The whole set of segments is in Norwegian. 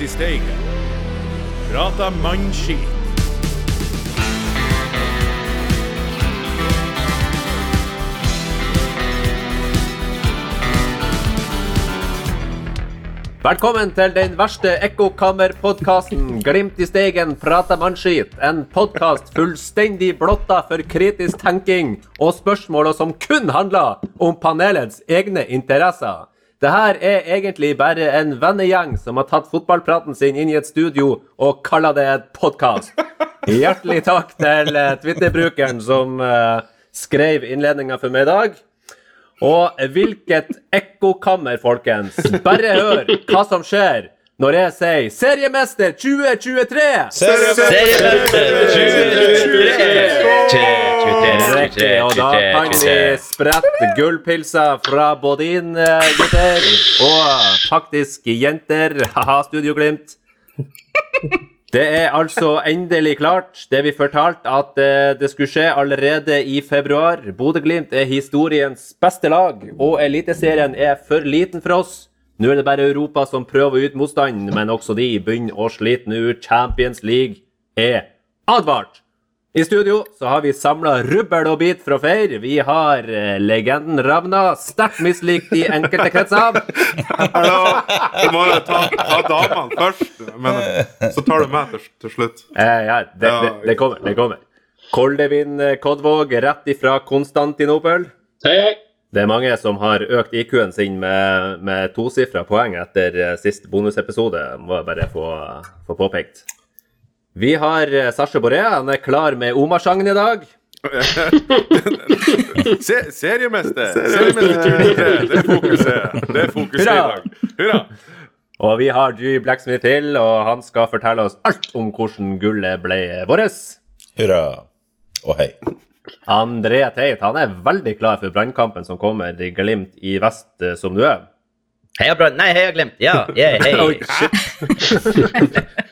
Glimt i Steigen. Prata mannskit. Velkommen til den verste ekkokammerpodkasten Glimt i steigen prater mannskit. En podkast fullstendig blotta for kritisk tenking og spørsmål som kun handler om panelets egne interesser. Det her er egentlig bare en vennegjeng som har tatt fotballpraten sin inn i et studio og kaller det et podkast. Hjertelig takk til eh, Twitter-brukeren som eh, skrev innledninga for meg i dag. Og hvilket ekkokammer, folkens. Bare hør hva som skjer når jeg sier 'Seriemester 2023'! Seriemester 2023! og da kan vi sprette gullpilser fra både inn, gutter. Og faktisk jenter. Haha, Studio Glimt. Det er altså endelig klart, det vi fortalte, at eh, det skulle skje allerede i februar. Bodø-Glimt er historiens beste lag, og Eliteserien er for liten for oss. Nå er det bare Europa som prøver ut motstand, men også de begynner å slite nå. Champions League er advart. I studio så har vi samla rubbel og bit fra feir. Vi har eh, legenden Ravna, sterkt mislikt i enkelte kretser. Hallo! Du må jo ta, ta damene først, men så tar du meg til, til slutt. Eh, ja, det, det, det kommer. det kommer. Koldevin eh, Kodvåg rett ifra Konstantinopel. Hei, hei. Det er mange som har økt IQ-en sin med, med tosifra poeng etter eh, sist bonusepisode, må jeg bare få, få påpekt. Vi har eh, Sasha Boré. Han er klar med Omarsangen i dag. Se, seriemester! Seriemester 2023. Det er fokuset. Det er fokuset i dag. Hurra! Og vi har Dewey Blacksmith til, og han skal fortelle oss alt om hvordan gullet ble vårt. Hurra og hei. André Teit han er veldig klar for brannkampen som kommer i Glimt i vest, eh, som du er. Heia Brann. Nei, heia Glimt. Ja, yeah, hei.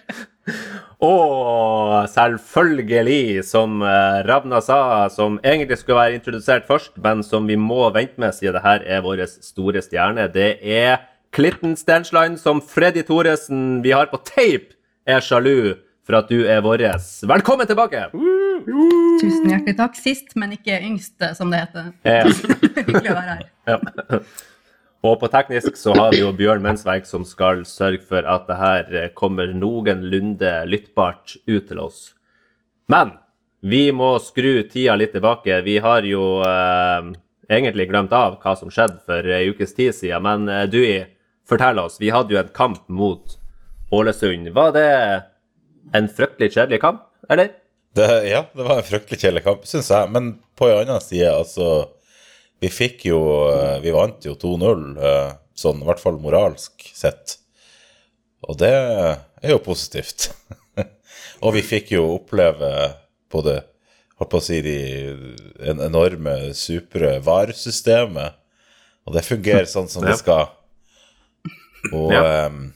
Og selvfølgelig, som eh, Ravna sa, som egentlig skulle være introdusert først, men som vi må vente med siden det her er vår store stjerne, det er Klitten Stensland som Freddy Thoresen vi har på tape, er sjalu for at du er vår. Velkommen tilbake! Tusen hjertelig takk. Sist, men ikke yngst, som det heter. Hyggelig å være her. Ja. Og på teknisk så har vi jo Bjørn Mensverk som skal sørge for at det her eh, kommer noenlunde lyttbart ut til oss. Men vi må skru tida litt tilbake. Vi har jo eh, egentlig glemt av hva som skjedde for ei ukes tid siden. Men eh, Dui, fortell oss. Vi hadde jo en kamp mot Ålesund. Var det en fryktelig kjedelig kamp, eller? Det, ja, det var en fryktelig kjedelig kamp, syns jeg. Men på en annen side, altså Vi fikk jo eh, Vi vant jo 2-0, eh, sånn i hvert fall moralsk sett. Og det er jo positivt. Og vi fikk jo oppleve både holdt på å si de enorme, supre VAR-systemet. Og det fungerer sånn som det skal. Og Ja. em,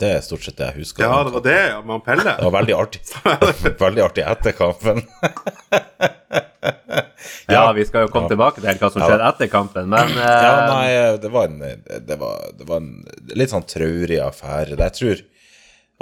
det er stort sett det jeg husker. Ja, det var det, ja, med Pelle. Det var veldig artig. veldig artig etter kampen. Ja, vi skal jo komme tilbake til hva som Ja. skjedde etter kampen, men uh... Ja, nei, det var en, det var, det var en litt sånn traurig affære. Jeg tror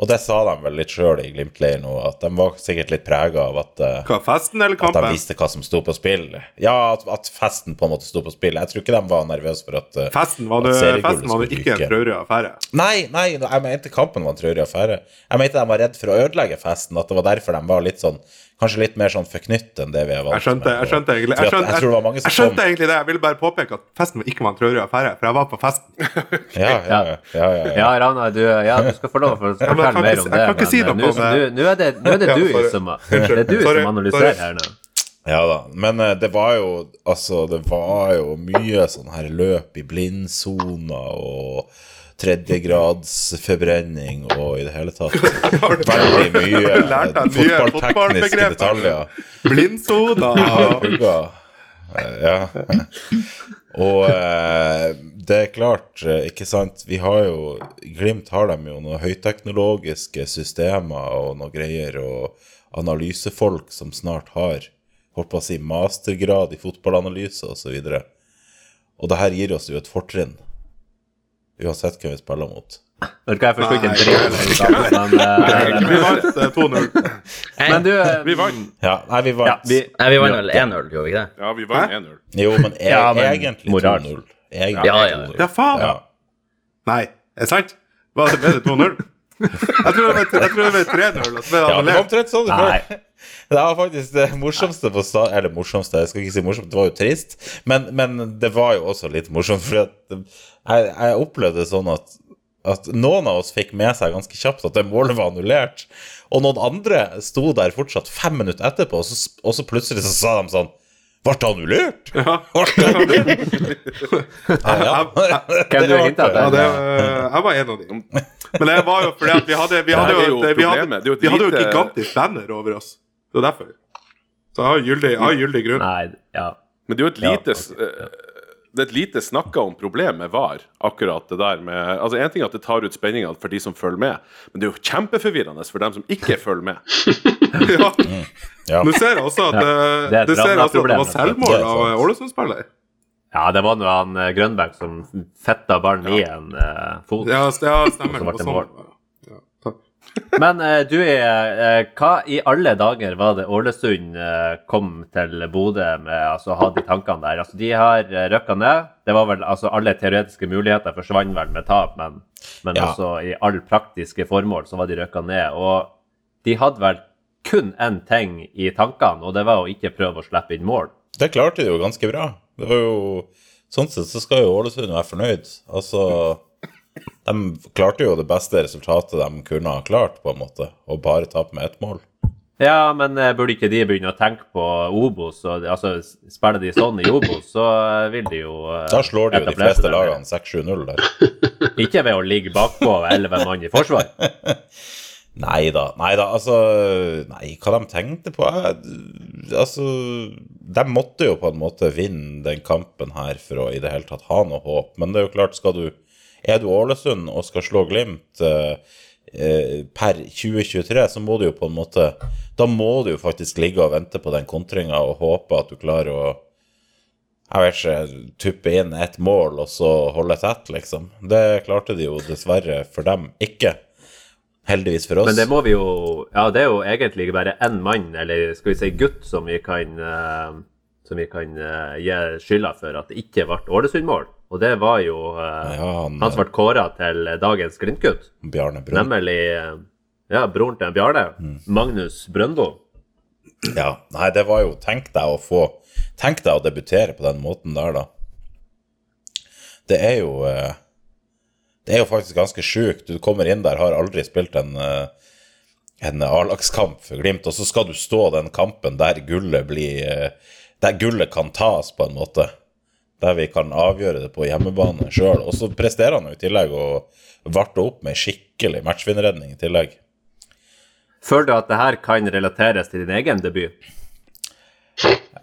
Og det sa de vel litt sjøl i Glimt-leiren nå, at de var sikkert litt prega av at, eh, Hva, festen eller kampen? at de visste hva som sto på spill. Ja, at, at festen på en måte sto på spill. Jeg tror ikke de var nervøse for at eh, Festen var det, festen var det ikke en traurig affære. Nei, nei, jeg mente kampen var en traurig affære. Jeg mente de var redd for å ødelegge festen, at det var derfor de var litt sånn Kanskje litt mer sånn forknytt enn det vi er vant Jeg skjønte, jeg skjønte egentlig jeg skjønte, jeg jeg, det var mange som jeg skjønte egentlig det. Jeg ville bare påpeke at festen ikke var en traurig affære, for jeg var på festen. Ja, ja, ja. ja, ja, ja. Ja, Rana, du, ja, du skal få lov å fortelle mer om det. jeg kan ikke si noe om det. nå, er det, nå er det Ja, du som, det er du Sorry, som analyserer sorry. her nå. Ja da, men eh, det var jo Altså, det var jo mye sånn her løp i blindsoner og tredjegradsforbrenning og i det hele tatt veldig mye fotballtekniske detaljer. Blindsoner. Ja. Ja. Og eh, det er klart, eh, ikke sant Vi har jo Glimt har dem jo noen høyteknologiske systemer og noe greier, og analysefolk som snart har holdt på å si mastergrad i fotballanalyse osv. Og, så og det her gir oss jo et fortrinn, uansett hvem vi spiller mot. Vet du hva, jeg forsto ikke en dritt men, eh, Vi vant eh, 2-0. men du eh, Vi vant. Ja, nei, vi ja, vant. vi, Nei, vi vant vel 1-0, gjorde vi ikke det? Ja, vi vant 1-0. Jo, men, e Ja, men egentlig 2-0. Ja, Ja, ja. 2-0. Ja, faen. Ja. Nei, er det sant? Var det, bedre det 2-0? Jeg tror det ble- jeg tror det ble 3-0. og så ble det Ja, det var omtrent sånn det Nei. Det var faktisk det morsomste på sta Eller morsomste, jeg skal ikke si morsomt, det var jo trist. Men, men det var jo også litt morsomt, for at jeg, jeg opplevde sånn at, at noen av oss fikk med seg ganske kjapt at det målet var annullert. Og noen andre sto der fortsatt fem minutter etterpå, og så, og så plutselig så sa de sånn Ble det annullert? Ja. Ble annullert? Ja, ja. Kan du hinte at Ja, det det, jeg var en av dem. Men det var jo fordi at vi hadde, vi hadde jo et, vi hadde. Det vi hadde jo et gigantisk banner over oss. Det var derfor. Så jeg har gyldig, jeg har gyldig grunn. Nei, ja. Men det er jo et Ja, lite eh, Det er et lite snakka om problem med VAR, akkurat det der med Altså, En ting er at det tar ut spenninga for de som følger med, men det er jo kjempeforvirrende for dem som ikke følger med. Ja. Ja. Du ser også at, Ja, eh, det er du ser også at det var selvmord selvmål er av eh, Ålesund-spiller. ja, det var nå han Grønberg som fetta ballen i en uh, fot. Ja, st- stemmer. Og så Det ble det sånn. mål. Men eh, du er eh, Hva i alle dager var det Ålesund eh, kom til Bodø med altså ha de tankene der? Altså, de har røkka ned. Det var vel altså Alle teoretiske muligheter forsvant vel med tap, men, men Ja. også i alle praktiske formål så var de røkka ned. Og de hadde vel kun én ting i tankene, og det var å ikke prøve å slippe inn mål. Det klarte de jo ganske bra. Det var jo Sånn sett så skal jo Ålesund være fornøyd. Altså De klarte jo det beste resultatet de kunne ha klart, på en måte, og bare tape med ett mål. Ja, men eh, burde ikke de begynne å tenke på Obos? Og, altså, Spiller de sånn i Obos, så eh, vil de jo eh, Da slår de jo de fleste lagene 6-7-0 der. Ikke ved å ligge bakpå elleve mann i forsvar. Nei da, nei da, altså Nei, hva de tenkte på Altså, de måtte jo på en måte vinne den kampen her for å i det hele tatt ha noe håp. Men det er jo klart, skal du Er du Ålesund og skal slå Glimt eh, eh, per 2023, så må du jo på en måte Da må du jo faktisk ligge og vente på den kontringa og håpe at du klarer å jeg vet ikke, tuppe inn et mål og så holde tett, liksom. Det klarte de jo dessverre for dem ikke. Heldigvis for oss. Men det må vi jo Ja, det er jo egentlig bare én mann, eller skal vi si gutt, som vi kan eh, som vi kan gi skylda for at det ikke ble Ålesund-mål. Og det var jo eh, Ja, han, han som ble kåra til dagens Glimt-gutt. Nemlig eh, ja, broren til Bjarne. Mm. Magnus Brøndbo. Ja, nei, det var jo Tenk deg å få Tenk deg å debutere på den måten der, da. Det er jo eh, Det er jo faktisk ganske sjukt. Du kommer inn der, har aldri spilt en eh, en A-lagskamp for Glimt, og så skal du stå den kampen der gullet blir eh, Der gullet kan tas, på en måte. Der vi kan avgjøre det på hjemmebane sjøl. Og så presterer han jo i tillegg og varte opp med skikkelig matchvinnerredning i tillegg. Føler du at det her kan relateres til din egen debut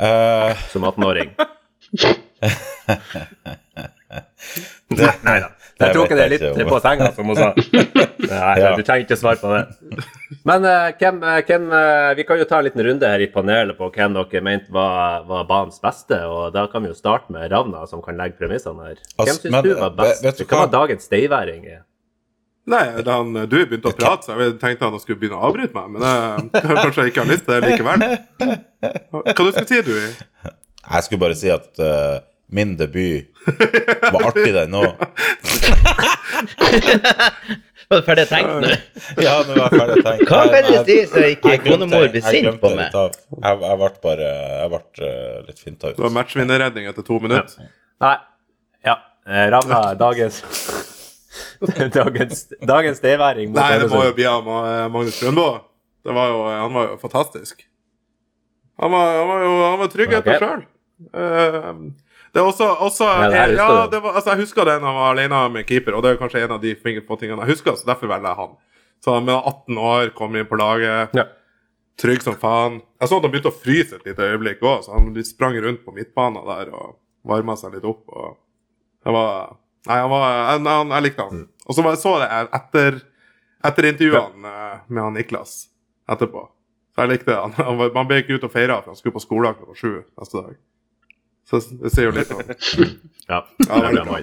Uh... som 18-åring? det, Nei da. Jeg tror ikke det er litt ikke på senga, som hun sa. Nei, Ja. du trenger ikke svare på det. Men uh, hvem, eh, hvem uh, Vi kan jo ta en liten runde her i panelet på hvem dere mente var, var banens beste. Og da kan vi jo starte med Ravna, som kan legge premissene her. Hvem Altså, syns men, du var best? vet du hva? var dagens steiværing? Nei, da han, du begynte å prate, så jeg tenkte han skulle begynne å avbryte meg. Men jeg, kanskje jeg ikke har lyst til det likevel. Hva du skulle si, du? Jeg skulle bare si at eh, min debut var artig, den òg. Var du ferdig tenkt nå? Ja, nå var jeg ferdig tenkt. Hva kan du si så ikke konemor blir sint på meg? Jeg, jeg ble bare jeg ble, eh, litt finta ut. Det var matchvinnerredning etter to minutter. Nei. Ja. eh, Ravna, dagens Dagens, dagens deværing. Nei, det må jo bli av Magnus Brøndbo. Det var jo, han var jo fantastisk. Han var, han var jo han var tryggheten Ok. sjøl. Det er også, også Ja, det her husker ja, det var, altså, Jeg husker det når han var alene med keeper, og det er kanskje en av de få tingene jeg husker, så derfor velger jeg han. Så han med 18 år, kom inn på laget, Ja. trygg som faen. Jeg så at han begynte å fryse et lite øyeblikk òg, så han sprang rundt på midtbanen der og varma seg litt opp. og det var Nei, han var, jeg, han, jeg likte han. Og så så jeg etter, etter intervjuene eh, med han Niklas etterpå. Så jeg likte han. han var, ble ikke ute og feira, for han skulle på skolen klokka sju neste dag. Så det sier jo litt om Ja, ja, det bra.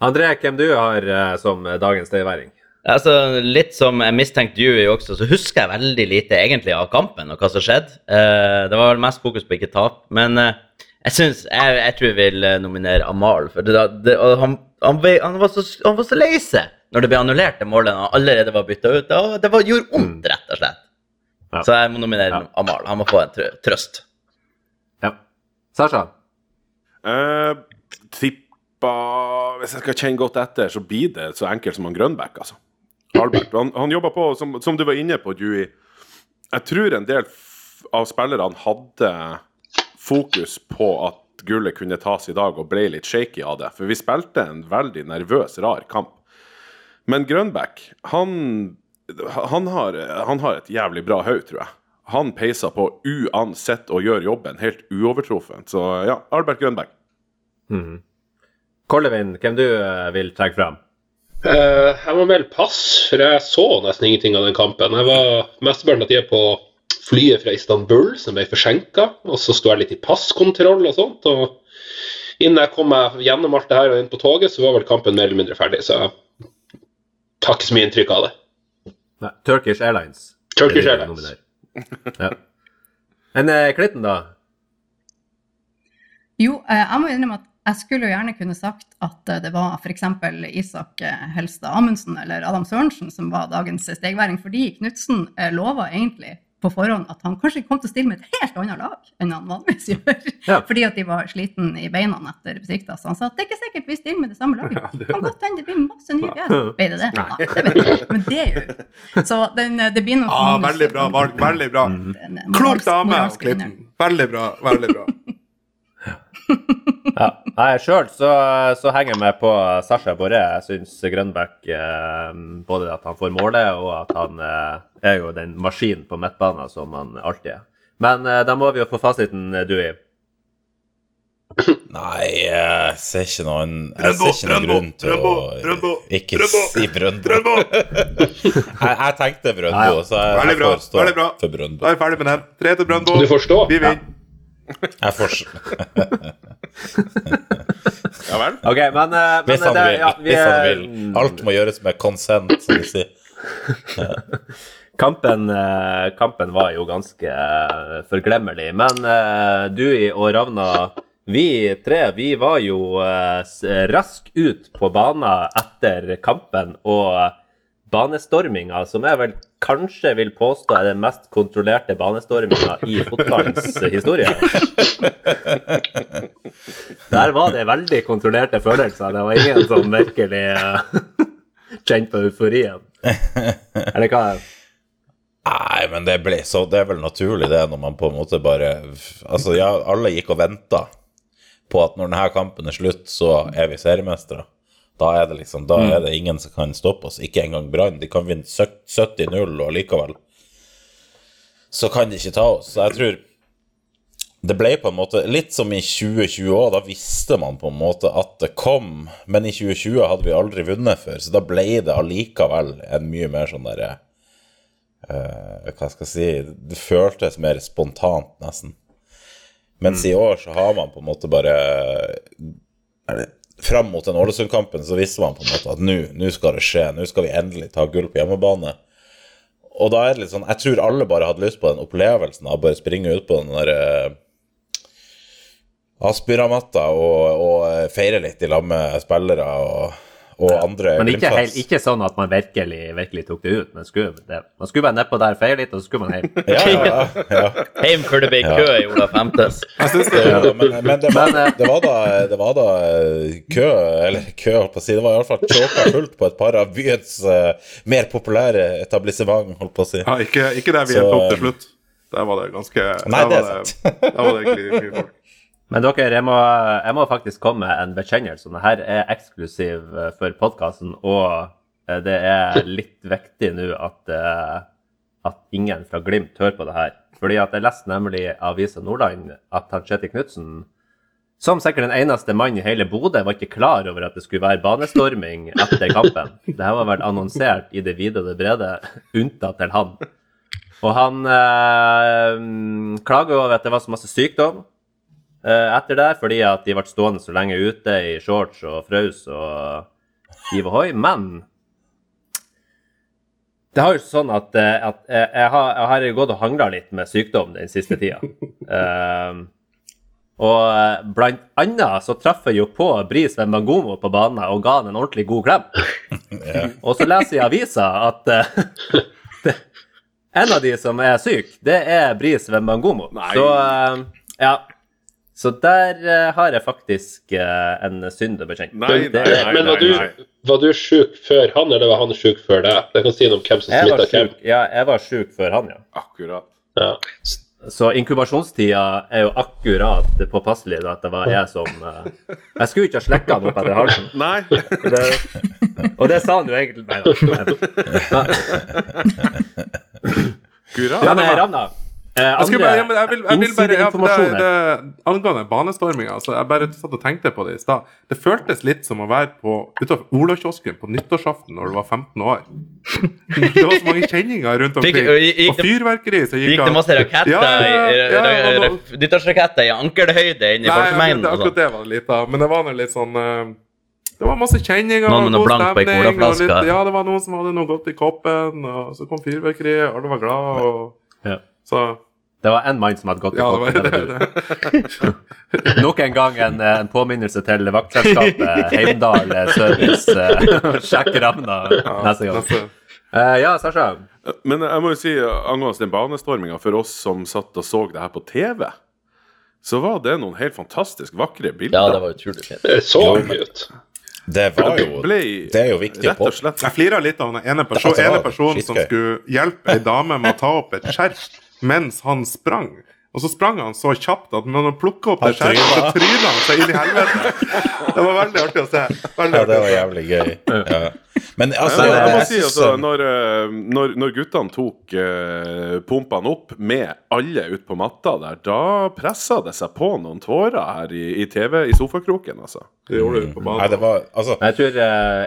André, hvem du har eh, som dagens støyværing? Altså, Litt som jeg mistenkte Dewey også, så husker jeg veldig lite egentlig av kampen og hva som skjedde. Eh, det var vel mest fokus på ikke tap. Men eh, jeg synes, jeg, jeg tror jeg vil eh, nominere Amal. For det, det, og han, han, han, var så, han var så lei seg når det ble annullert det målet han allerede var bytta ut. Det, var- det var, gjorde vondt, rett og slett. Ja. Så jeg må nominere Ja. Amal. Han må få en trø trøst. Sasha? Uh, tippa Hvis jeg skal kjenne godt etter, så blir det så enkelt som han Grønbæk, altså. Albert. Han, han jobba på, som, som du var inne på, Dewey. Jeg tror en del av spillerne hadde fokus på at gullet kunne tas i dag, og ble litt shaky av det. For vi spilte en veldig nervøs, rar kamp. Men Grønbæk, han, han, har, han har et jævlig bra haug, tror jeg. Han peiser på uansett og gjør jobben helt uovertruffent. Så ja, Albert Grønbæk. Kollevin, hvem du eh, vil trekke fram? Uh, jeg må melde pass, for jeg så nesten ingenting av den kampen. Jeg var mesteparten av tida på flyet fra Istanbul, som ble forsinka, og så sto jeg litt i passkontroll og sånt. og Innen jeg kom meg gjennom alt det her og inn på toget, så var vel kampen mer eller mindre ferdig. Så jeg tar ikke så mye inntrykk av det. Nei, Turkish Airlines. Turkish Airlines. Ja. Men eh, Klitten, da? Jo, eh, jeg må innrømme at jeg skulle jo gjerne kunne sagt at eh, det var f.eks. Isak Helstad Amundsen eller Adam Sørensen som var dagens stegværing, fordi Knutsen lova egentlig på forhånd at han kanskje kom til å stille med et helt annet lag enn han vanligvis gjør. Ja. Fordi at de var sliten i beina etter sikta. Så han sa at det er ikke sikkert vi stiller med det samme laget. Kan godt hende det blir masse nye fjes. Ble det det? Nei, det vet jeg. Men det er jo Så den, eh, det blir nok Ah, veldig bra valg. Veldig bra. eh, Klok dame, Klitten. Veldig bra. Veldig bra. Ja. Nei, Sjøl så, så henger jeg med på Sasha Boré. Jeg syns Grønbæk eh, både at han får målet, og at han eh, er jo den maskinen på midtbanen som han alltid er. Men eh, da må vi jo få fasiten, du i Nei, jeg ser ikke noen Jeg ser ikke noen grunn til å ikke si Brøndbo. Jeg, jeg tenkte Brøndbo, så jeg, jeg får stå for Brøndbo. Da er vi ferdig med den. Tre til Brøndbo. Vi vinner. Jeg får Ja vel? OK, men, eh, men Hvis han det- vil. ja, vi Hvis han vil. Alt må gjøres med consent, som de sier. Kampen, eh, kampen var jo ganske eh, forglemmelig, men du og Ravna, vi tre, vi var jo eh, rask ut på banen etter kampen, og banestorminga, som jeg vel kanskje vil påstå er den mest kontrollerte banestorminga i fotballens historie. Der var det veldig kontrollerte følelser. Det var ingen som virkelig eh, kjente på euforien. Eller hva? Nei, men det ble så Det er vel naturlig, det, når man på en måte bare Altså, ja, alle gikk og venta på at når denne kampen er slutt, så er vi seriemestere. Da er det liksom Da er det ingen som kan stoppe oss. Ikke engang Brann. De kan vinne 70-0, og likevel så kan de ikke ta oss. Så jeg tror det ble på en måte litt som i 2020 òg. Da visste man på en måte at det kom, men i 2020 hadde vi aldri vunnet før, så da ble det allikevel en mye mer sånn derre uh, Hva skal jeg si Det føltes mer spontant, nesten. Mens i år så har man på en måte bare er det, Fram mot den Ålesund-kampen så visste man på en måte at nå skal det skje. Nå skal vi endelig ta gull på hjemmebane. Og da er det litt sånn Jeg tror alle bare hadde lyst på den opplevelsen av bare springe ut på den der eh, Aspiramatta og, og feire litt i lag med spillere og, og andre Men ikke, Glimt-fans. ikke sånn at man virkelig, virkelig tok det ut. Men skulle, det, man skulle bare nedpå der, feie litt, og så skulle man hjem. Ja, ja, ja. Heim før det ble kø i Ola Femtes. Det men, men det, var, eh, det, var da, det var da eh, kø, eller kø, holdt på å si. Det var iallfall tjåka fullt på et par av byens uh, mer populære etablissement, holdt på å si. Ja, ikke, ikke der vi endte opp til slutt. Der var det ganske Nei, der det var er sant. Der var det egentlig mye folk. Men dere, jeg må, jeg må faktisk komme med en bekjennelse. Dette er eksklusiv eh, for podkasten, og eh, det er litt viktig nå at, eh, at ingen fra Glimt hører på det her. Fordi at jeg leste nemlig i Avisa Nordland at han Kjetil Knutsen, som sikkert den eneste mannen i hele Bodø, var ikke klar over at det skulle være banestorming etter kampen. Det her var vel annonsert i det vide og det brede, unntatt til han. Og han øh, klager over at det var så masse sykdom. Eh, etter der, fordi at de ble stående så lenge ute i shorts og frøs og hiv og hoi. Men det har jo sånn at, eh, at jeg, jeg, har, jeg har gått og hangla litt med sykdom den siste tida. Eh, og eh, blant annet så traff jeg jo på Bris Wembangomo på banen og ga han en ordentlig god klem. Og så leser jeg i avisa at uh, det, en av de som er syk, det er Bris Wembangomo. Så uh, ja. Så der uh, har jeg faktisk uh, en synd å bekjenne. Nei, nei, nei, nei, Men var nei, nei. du, var du sjuk før han, eller var han sjuk før deg? Det kan si noe om hvem som smitta hvem. ja, jeg var sjuk før han, ja. Akkurat. Ja. Så inkubasjonstida er jo akkurat påpasselig da, at det var jeg som uh, Jeg skulle ikke ha slekka han opp etter halsen. Nei. Det, og det sa han jo egentlig Nei da. Akkurat. Ja, men Ravna, eh, Jeg, skulle bare, ja, men jeg, vil, jeg vil bare ja, det, det, Angående banestorminga, altså, jeg bare satt og tenkte på det i stad. Det føltes litt som å være på utenfor Olakiosken på nyttårsaften når du var 15 år. Det var så mange kjenninger rundt omkring. og gikk Og fyrverkeri som Gikk gikk det masse raketter, Ja, ja, og nyttårsraketter i ankelhøyde inn i Nei, akkurat sånn? det var det litt av. Men det var nå litt sånn eh, Det var masse kjenninger noe god stemning, og litt- Ja, det var noen som hadde noe godt i koppen, og så kom fyrverkeriet, alle var glad, og Ja. Så Det var én mann som hadde gått i Ja. Nok en gang en, en påminnelse til vaktselskapet Heimdal eh, Service. eh, Sjekk Ravna neste gang. Eh, ja, Sasha. Men jeg må jo si angående den banestorminga, for oss som satt og så det her på TV, så var det noen helt fantastisk vakre bilder. Ja, det var utrolig fint. Det så artig ut. Det var jo Det er jo viktig å rett og slett Jeg flira litt av den ene, perso altså, ene personen som skulle hjelpe ei dame med å ta opp et skjerf mens han sprang. Og så sprang han så kjapt at når han plukka opp det Han skjerfet, så tryna. han seg inn i helvete. Det var veldig artig å se. Veldig Ja, det var jævlig gøy. Ja. Men altså Ja, jeg må si altså, eh, når, eh, når, når guttene tok uh, pumpene opp med alle ut på matta der, da pressa det seg på noen tårer her i, i TV, i sofakroken, altså. Det gjorde du på Nei, det var Altså, Jeg tror eh,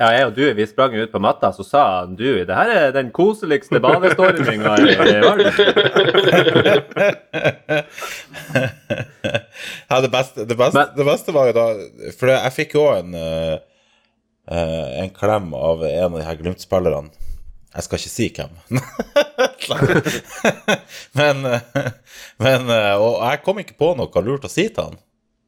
ja, jeg og du vi sprang ut på matta, så sa han du det her er den koseligste badestorminga i verden. ja, det, beste, det, beste, Men- det beste var jo da For jeg fikk jo en eh, eh, En klem av en av de her Glimt-spillerne. Jeg skal ikke si hvem. men, eh, men Og jeg kom ikke på noe lurt å si til han.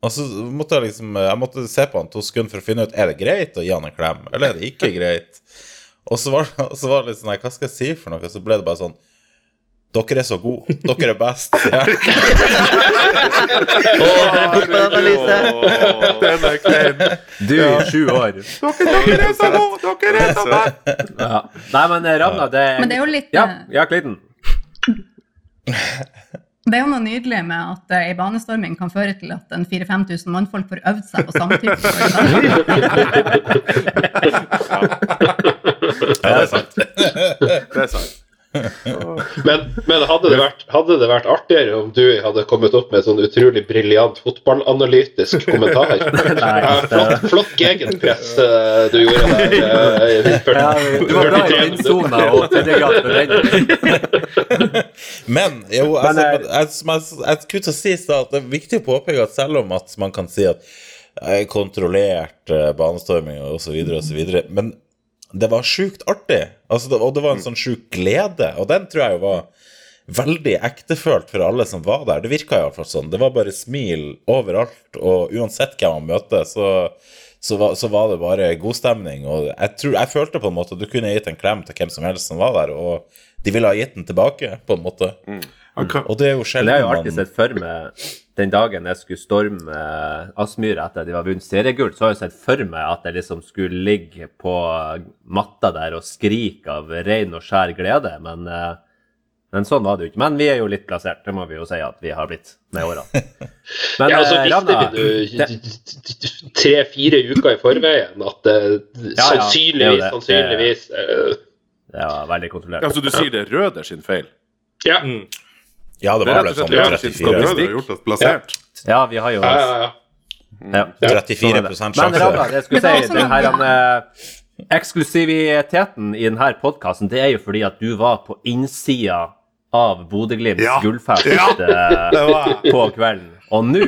Og så måtte jeg liksom Jeg måtte se på han to sekunder for å finne ut Er det greit å gi han en klem, eller er det ikke greit. Og så var, så var det litt sånn nei, Hva skal jeg si for noe? Så ble det bare sånn Dere er så gode. Dere er best. Ja. Den er klein. Du i sju år. Dere, er så gode! Dere er så best! Nei, men eh, Ravna, det Men det er jo litt Ja, eh, ja Klitten. Det er jo noe nydelig med at eh, ei banestorming kan føre til at en 4000-5000 mannfolk får øvd seg på samtykke. ja, det er sant. Det er sant. Men, men hadde, det vært, hadde det vært artigere om du hadde kommet opp med en sånn utrolig briljant fotballanalytisk kommentar? Nei, Ja, flott, flott gegenpress eh, du gjorde der. Uh, 40 Ja, du var glad i 43 vindsona og tredjegrad den. Men jo, altså, jeg, jeg, jeg skulle til å si i stad at det er viktig å påpeke at selv om at man kan si at er kontrollert banestorming så videre, men det var sjukt artig. Altså, det, og det var en sånn sjuk glede, og den tror jeg jo var veldig ektefølt for alle som var der. Det virka iallfall sånn. Det var bare smil overalt, og uansett hvem man møter, så, så, var, så var det bare god stemning. Og jeg, tror, jeg følte på en måte at du kunne gitt en klem til hvem som helst som var der, og de ville ha gitt den tilbake, på en måte. Mm. Og det er jo sjelden jeg har jo alltid man sett for meg den dagen jeg skulle storme eh, Aspmyra etter at de var vunnet seriegull, så har jeg sett for meg at jeg liksom skulle ligge på matta der og skrike av ren og skjær glede, men, eh, men sånn var det jo ikke. Men vi er jo litt plassert, det må vi jo si at vi har blitt med årene. Men Ja, og så eh, visste vi du tre-fire uker i forveien at eh, Ja, ja, det sannsynligvis, jo det. sannsynligvis eh, det var veldig kontrollert. Altså, du sier det er Røder sin feil? Ja. Ja, det var vel sånn 34, Røde statistikk. har gjort oss plassert. Ja, vi har jo Ja, ja, ja. ja. 34 Men sjanse. Ravna, det jeg skulle si, det er her noe- eh, eksklusiviteten i denne podkasten, det er jo fordi at du var på innsida av Bodø-Glimts Ja. gullfest Ja. eh, på kvelden. Og nå,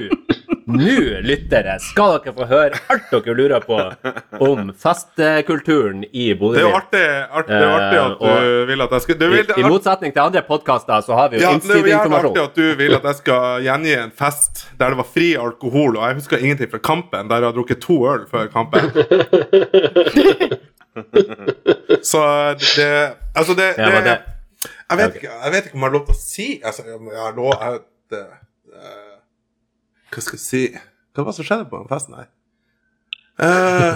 nå, lyttere, skal dere få høre alt dere lurer på om festkulturen i Det er jo artig, artig, det er artig at Eh, du vil at jeg skal du I, vil, I motsetning til andre podkaster så har vi jo ja, det er artig at du vil at jeg skal gjengi en fest der det var fri alkohol, og jeg husker ingenting fra kampen, der jeg har drukket to øl før kampen. Så det Altså, det, Ja, det det- jeg, vet okay. ikke, jeg vet ikke om jeg har lov til å si altså, jeg, jeg har lov, jeg, det, eh, Hva skal jeg si Hva var det som skjedde på den festen her? Uh,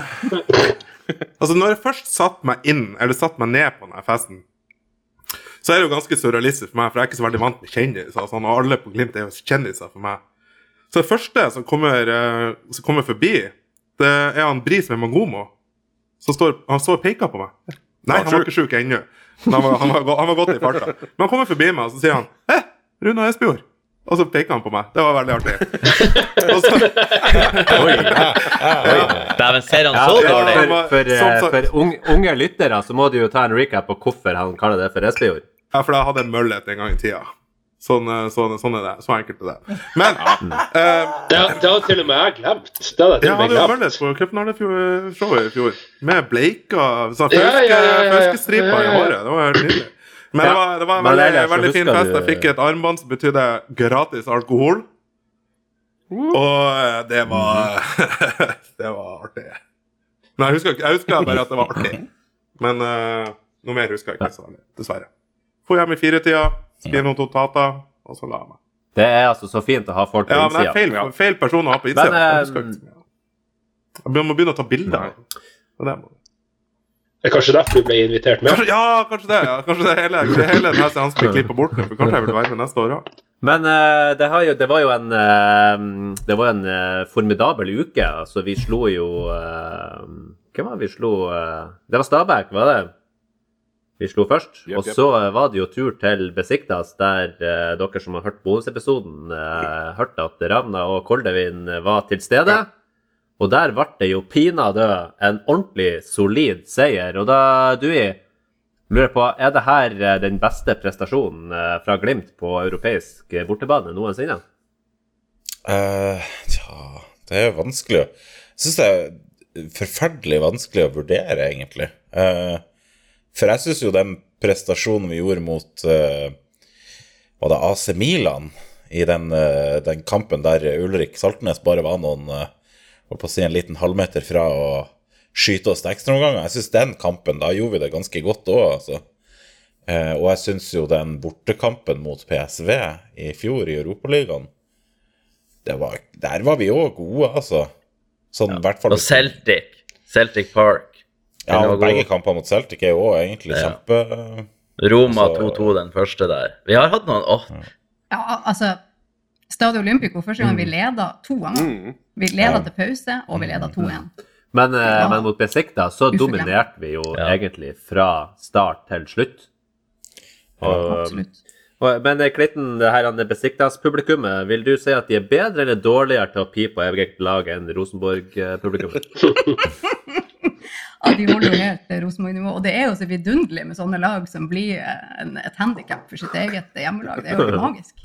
altså, når jeg først satte meg inn, eller satte meg ned på denne festen så er det jo ganske surrealistisk for meg, for jeg er ikke så veldig vant med kjendiser. Sånn, og alle på Glimt er jo kjendiser for meg. Så det første som kommer, eh, som kommer forbi, det er han Bris med Mangomo. Står, han står og peker på meg. Nei, han var ikke sjuk ennå. Han var, han, var, han var godt i farta. Men han kommer forbi meg, og så sier han Hei, Runa Espejord. Og så peker han på meg. Det var veldig artig. Og så, Dæven, ser han så for, dårlig? det for, for, som sagt- for ung, unge lyttere så må du jo ta en recap på hvorfor han kaller det for Espejord. ja, for jeg hadde en møllet en gang i tida. Sånn, eh, sånn, sånn er det. Så enkelt er det. Men eh, Det, har- det har til og med jeg glemt. Det jeg til Jeg og med hadde jo glemt. møllet på cupfinaleshowet i fjor. Med bleika sånn Ja, ja, ja, ja. Ja, ja, i håret. Det var helt nydelig. Men det var, det var en veldig, ellers veldig fin fest. Jeg fikk et armbånd som betydde gratis alkohol. Og eh, det var Det var artig. Men jeg husker, jeg husker bare at det var artig. Men uh, noe mer husker jeg ikke, så veldig, dessverre. Få hjem i firetida, skrive noen notater, og så la jeg meg. Det er altså så fint å ha folk på Ja, men det er feil, feil person å ha på innsida. Men, eh, Jeg mye. Jeg må begynne å ta bilder. Og det må- Det er kanskje derfor du ble invitert med. Kanskje, ja, kanskje det. Ja. Kanskje det hele, det hele denne seansen blir klippa bort. nå, For kanskje jeg vil være med neste år òg. Men uh, det, har jo, det var jo en uh, Det var en uh, formidabel uke. Altså, vi slo jo uh, Hvem var det vi slo? det var Stabæk, var det? Vi slo først. Jepp, Og så var det jo tur til Besiktas, der dere som har hørt bonusepisoden, uh, hørte at Ravna og Koldevin var til stede. Og der ble det jo pinadø en ordentlig solid seier. Og da, Dui, lurer på, er det her eh, den beste prestasjonen eh, fra Glimt på europeisk eh, bortebane noensinne? Eh, Tja, det er vanskelig å Jeg syns det er forferdelig vanskelig å vurdere, egentlig. Uh, for jeg syns jo den prestasjonen vi gjorde mot uh, Var det AC Milan i den, den kampen der Ulrik Saltnes bare var noen Holdt på å si en liten halvmeter fra å skyte oss til ekstraomganger. Jeg syns den kampen, da gjorde vi det ganske godt òg, altså. Eh, og jeg syns jo den bortekampen mot PSV i fjor i Europaligaen det var, Der var vi òg gode, altså. Sånn i hvert fall Og Celtic. Celtic Park. Ja, Den var begge kampene mot Celtic er jo òg egentlig Ja. kjempe Roma Altså- 2-2, den første der. Vi har hatt noen åh, Ja, altså Stadio Olympico, første gang vi leda to ganger. Mm. Vi leda Ja. til pause, og vi leda 2-1. Men, eh, Ja. men mot Besikta så Ufortjent. dominerte vi jo Ja. egentlig fra start til slutt. Og, Absolutt. og, men eh, Klitten, det her Besiktas-publikummet, vil du si at de er bedre eller dårligere til å pipe på eget lag enn Rosenborg-publikummet? Ja, de holder jo helt eh, Rosenborg-nivå. Og det er jo så vidunderlig med sånne lag som blir eh, en, et handikap for sitt eget hjemmelag. Det er jo magisk.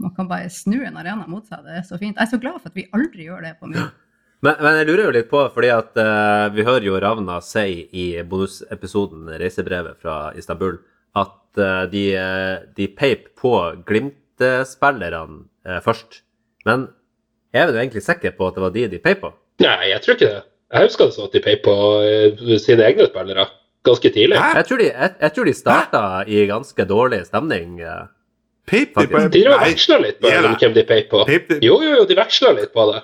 Man kan bare snu en arena mot seg. Det er så fint. Jeg er så glad for at vi aldri gjør det på Myr. Men, men jeg lurer jo litt på, fordi at uh, vi hører jo Ravna si i bonusepisoden Reisebrevet fra Istanbul at uh, de, eh, de peip på Glimt-spillerne uh, først. Men er vi egentlig sikre på at det var de de peip på? Nei, jeg tror ikke det. Jeg husker det sånn at de peip på sine egne spillere ganske tidlig. Hæ? Jeg tror de, jeg, jeg tror de starta i ganske dårlig stemning. eh. Peip de De Nei, veksla litt på det. hvem de peip på. Peip de- Jo, jo, jo, de veksla litt på det.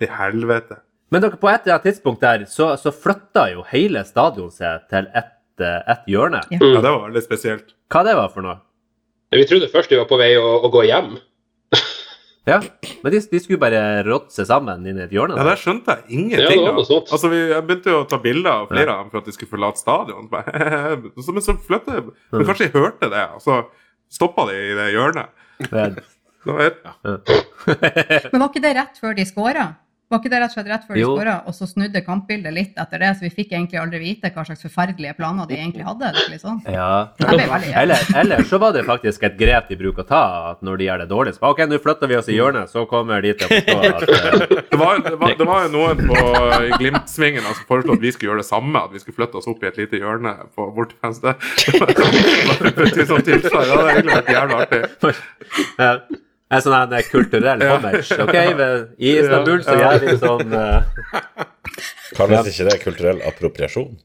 i helvete. Men dere, på et eller annet tidspunkt der så, så flytta jo hele stadion seg til ett et hjørne. Ja. Ja, det var veldig spesielt. Hva det var for noe? Vi trodde først de var på vei å, å gå hjem. Ja, Men de, de skulle bare rådde seg sammen inn i et hjørne. Ja, der. Skjønte jeg Ja, ingenting sånt. Altså, vi, jeg begynte jo å ta bilder av flere av dem for at de skulle forlate stadion. Bare, så, men så flytta jeg Men kanskje de hørte det, og så stoppa de i det hjørnet. Det- Det var helt, Men var ikke det rett før de skåra? Var ikke det rett og slett rett før de skåra, og så snudde kampbildet litt etter det, så vi fikk egentlig aldri vite hva slags forferdelige planer de egentlig hadde? sånn. Ja. Eller, eller så var det faktisk et grep de bruker å ta, at når de gjør det dårlig, så ok, nå flytter vi oss i hjørnet, så kommer de til å forstå at eh, Det var, det, var, det var jo noen på Glimt-svingen som foreslo at vi skulle gjøre det samme. At vi skulle flytte oss opp i et lite hjørne på vårt Det var et sånt tilslag. Det hadde egentlig vært jævlig artig. eh, en sånn en kulturell homage. Ok, i Istanbul så gjør vi sånn uh... Kalles ikke det kulturell appropriasjon?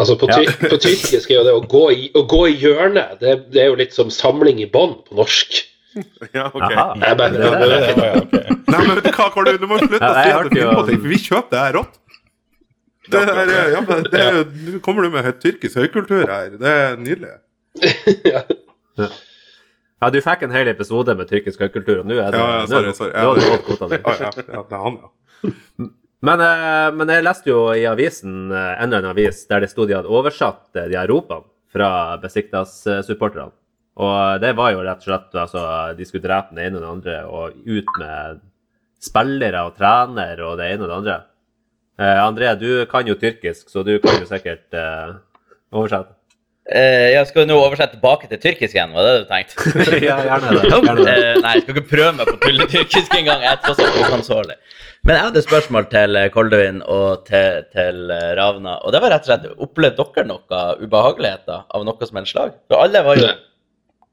Altså på, ty på tyrkisk er jo det å gå i, å gå i hjørnet, det, det er jo litt som samling i bånd på norsk. Ja, ok. Nei, men vet du hva, Karl, du må slutte å si at du finner på ting, for vi kjøper det her rått. Det er, ja, men det er, Nå kommer du med tyrkisk høykultur her. Det er nydelig. Ja, du fikk en hel episode med tyrkisk høykultur, og nå er det Ja, ja, sorry, sorry. ja, ja, det er han, ja. Men, eh, men jeg leste jo i avisen, eh, enda en avis, der det sto de hadde oversatt eh, de her ropene fra Besiktas-supporterne. Og det var jo rett og slett altså, De skulle drepe den ene og den andre, og ut med spillere og trener og det ene og det andre. Uh, André, du kan jo tyrkisk, så du kan jo sikkert uh, oversette. Eh, jeg skal nå oversette tilbake til tyrkisk igjen, var det det du tenkte? ja, gjerne det. Gjerne det. Uh, nei, jeg skal ikke prøve meg på tulletyrkisk engang. Jeg er tross alt uansvarlig. Men jeg hadde et spørsmål til eh, Koldevin og til, til eh, Ravna. Og det var rett og slett Opplevde dere noe ubehageligheter av noe som helst slag? For alle var jo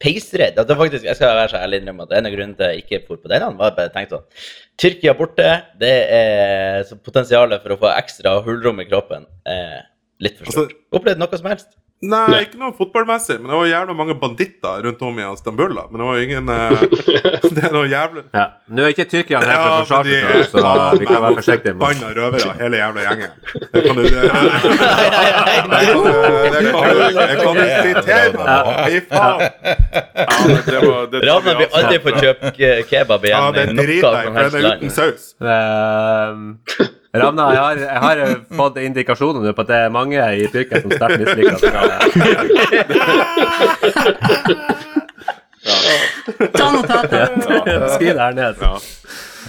peisredd. At Det faktisk, jeg skal være så ærlig innrømme at en av grunnene til jeg ikke for på denne, var bare tenkt sånn Tyrkia borte, det er potensialet for å få ekstra hullrom i kroppen er litt for stort. Opplevde noe som helst? Nei, Nei. ikke noe fotballmessig, men det var jævla mange banditter rundt om i Istanbul. da. Men det var ingen uh, Det er noe jævlig Ja. Nå er ikke tyrkerne her for å forsvare de- seg, så vi kan være forsiktige Banna røvere, hele jævla gjengen. Det kan du Det kan du Det det sitere. Fy faen. Ja, det det Ravna blir aldri på få ke- kebab Ja, igjen det i noe driter jeg i, for den er uten saus. Ravna, jeg har, jeg har eh, fått indikasjoner nå på at det er mange i Tyrkia som sterkt misliker Ta notatet. det. Skriv det her ned. Ja.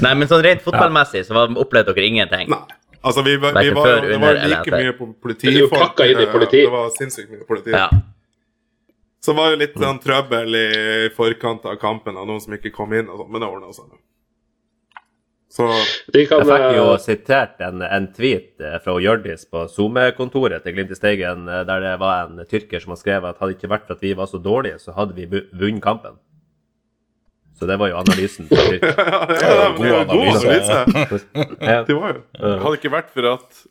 Nei, men sånn rent fotballmessig så opplevde dere ingenting? Nei. Altså, vi, var- vi var, før, det var like mye på Det politifolk. Det var sinnssykt mye politi. Ja. Så det var jo litt sånn trøbbel i forkant av kampen av noen som ikke kom inn, og sånn, men det ordna seg. Så De kan, Jeg fikk jo eh, sitert en, en tweet eh, fra Hjørdis på SoMe-kontoret til Glimt i Steigen, eh, der det var en tyrker som har skrevet at hadde det ikke vært for at vi var så dårlige, så hadde vi vunnet kampen. Så det var jo analysen ja, det var god analyse. det var jo Hadde ikke vært for at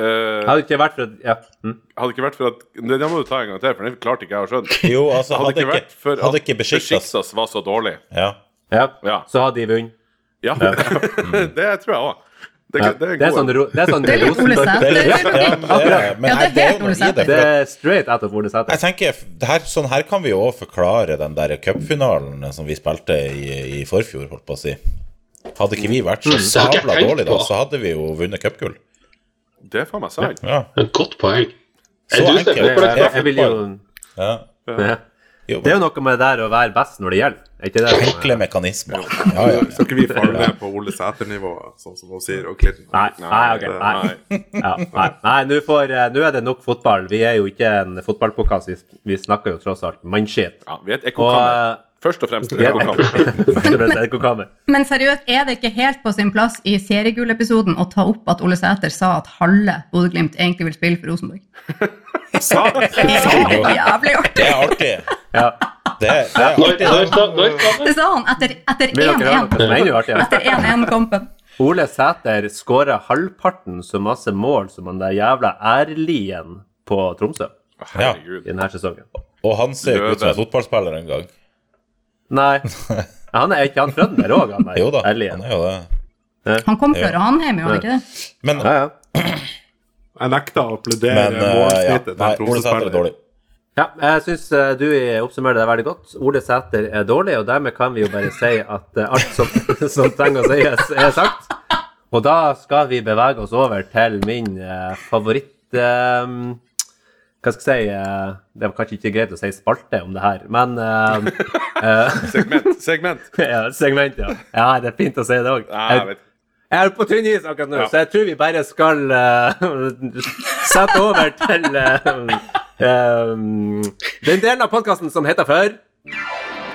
Uh, Hadde ikke vært for at ja. mm. Hadde ikke vært for at Det det må du ta en gang til, for det klarte ikke jeg å skjønne. Jo, altså, Hadde hadde ikke vært for at Besiktas var så dårlig. ja. ja, Ja. så hadde de vunnet. Ja, det tror jeg òg. Det, Ja. det er Det er sånn, det er sånn Det er litt Ole er Sæter. ja, det er, Ja, det er her- det er helt Ole. Sæter. Det er straight out of Ole Sæter. Jeg tenker, det her, sånn her kan vi jo òg forklare den der cupfinalen som vi spilte i, i forfjor, holdt på å si. Hadde ikke vi vært så har sabla dårlige da, så hadde vi jo vunnet cupgull. Det er faen meg sant. Ja. Et godt poeng. Så du enkelt. Jeg, Jeg, er jeg vil jo ja. Det er jo noe med det der å være best når det gjelder. Er ikke det enkle mekanismer. Ja, ja, Skal ikke vi falle ned på Ole Sæter-nivå, sånn som hun sier, og Clinton? Nei, nei, ok. Nei. Ja, nei, nei nå får, eh, nå er det nok fotball. Vi er jo ikke en fotballpodkast. Vi, snakker jo tross alt mannskitt. Ja, vi er et ekkokammer. eh, Først og fremst et vi er- ekkokammer. Først og fremst et ekkokammer. Men seriøst, er det ikke helt på sin plass i seriegullepisoden å ta opp at Ole Sæter sa at halve Bodø-Glimt egentlig vil spille for Rosenborg? Jævlig artig! Det er artig. Ja. Det, er artig. sa han etter, etter Vil dere høre noe 1-1. som er enda artigere? Etter 1-1-kampen. Ole Sæter skåra halvparten så masse mål som han der jævla Erlien på Tromsø ja. i denne sesongen. Og han ser ikke ut som en fotballspiller engang. Nei. Han er ikke han trønder òg, han der Jo da, Erlien? han er jo det. Han kom fra Ranheim, gjorde han ikke det? Men, Ja, ja. jeg nekter å applaudere men eh, ja, målsnittet nei, Ole Sæter er dårlig. Ja, jeg syns du oppsummerer det veldig godt. Ole Sæter er dårlig, og dermed kan vi jo bare si at eh, alt som, som trenger å sies, er sagt. Og da skal vi bevege oss over til min eh, favoritt... Eh, hva skal jeg si eh, Det var kanskje ikke greit å si spalte om det her, men eh, eh, Segment. segment. ja, Segment, ja. Ja, det er fint å si det òg. Jeg. Er på tynn is akkurat nå, Ja. så jeg tror vi bare skal uh, sette over til uh, um, den delen av podkasten som heter før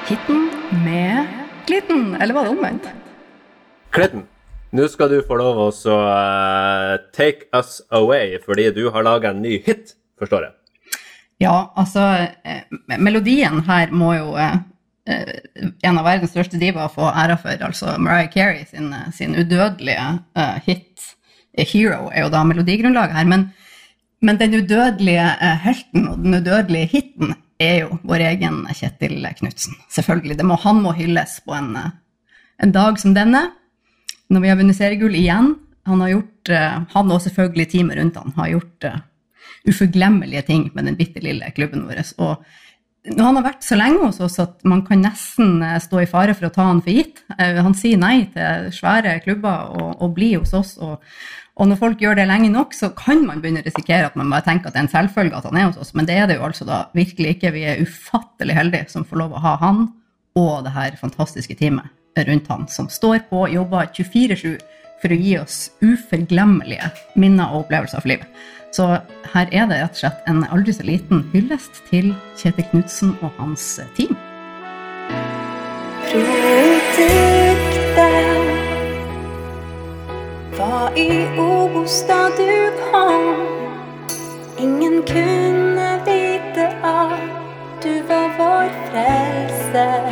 Hitten med Klitten. eller var det omvendt? Klitten. Nå skal du få lov å eh, take us away, fordi du har laga en ny hit, forstår jeg. Ja, altså Melodien her må jo en av verdens største divaer få æra for. Altså Mariah Carey sin, eh, sin udødelige uh, hit eh, 'Hero' er jo da melodigrunnlaget her. Men, men den udødelige uh, helten og den udødelige hiten er jo vår egen Kjetil Knutsen. Selvfølgelig. Må, han må hylles på en, eh, en dag som denne. Når vi har vunnet seriegull igjen. Han har gjort, eh, han og selvfølgelig teamet rundt han har gjort eh, uforglemmelige ting med den bitte lille klubben vår. Og han har vært så lenge hos oss at man kan nesten eh, stå i fare for å ta han for gitt. Eh, Han sier nei til svære klubber og, og blir hos oss. Og, og når folk gjør det lenge nok, så kan man begynne å risikere at man bare tenker at det er en selvfølge at han er hos oss, men det er det jo altså da virkelig ikke. Vi er ufattelig heldige som får lov å ha han og det her fantastiske teamet rundt han, som står på, og jobber 24-7 for å gi oss uforglemmelige minner og opplevelser for livet. Så her er det rett og slett en aldri så liten hyllest til Kjetil Knutsen og hans team. Produktet var i Obos da du kom. Ingen kunne vite at du var vår frelser.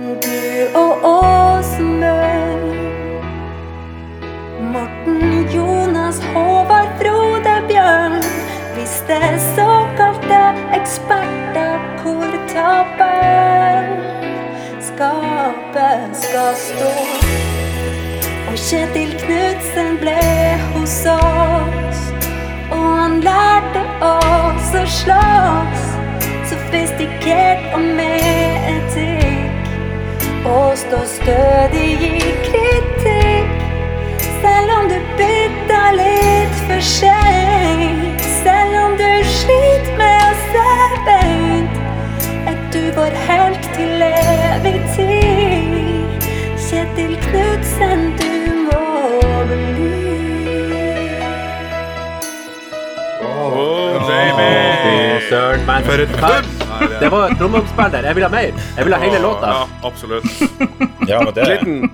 Du og Åsmund. Morten, Jonas, Håvard, Frode, Bjørn. Visste såkalte eksperter hvor taperen skapet skal stå. Og Kjetil Knutsen ble hos oss. Og han lærte oss å slåss. Sofistikert og med etikk. Og stå stødig i kritikk. Selv om du bytta litt for seint. Selv om du sliter med å se beint. Er du vår helt til evig tid? Kjetil Knutsen, du må bli. Oh, Fy søren, men For et Hva- Det var trommeoppspill der. Jeg vil ha mer. Jeg vil ha hele låta. Ja, absolutt. Ja, men det Glitten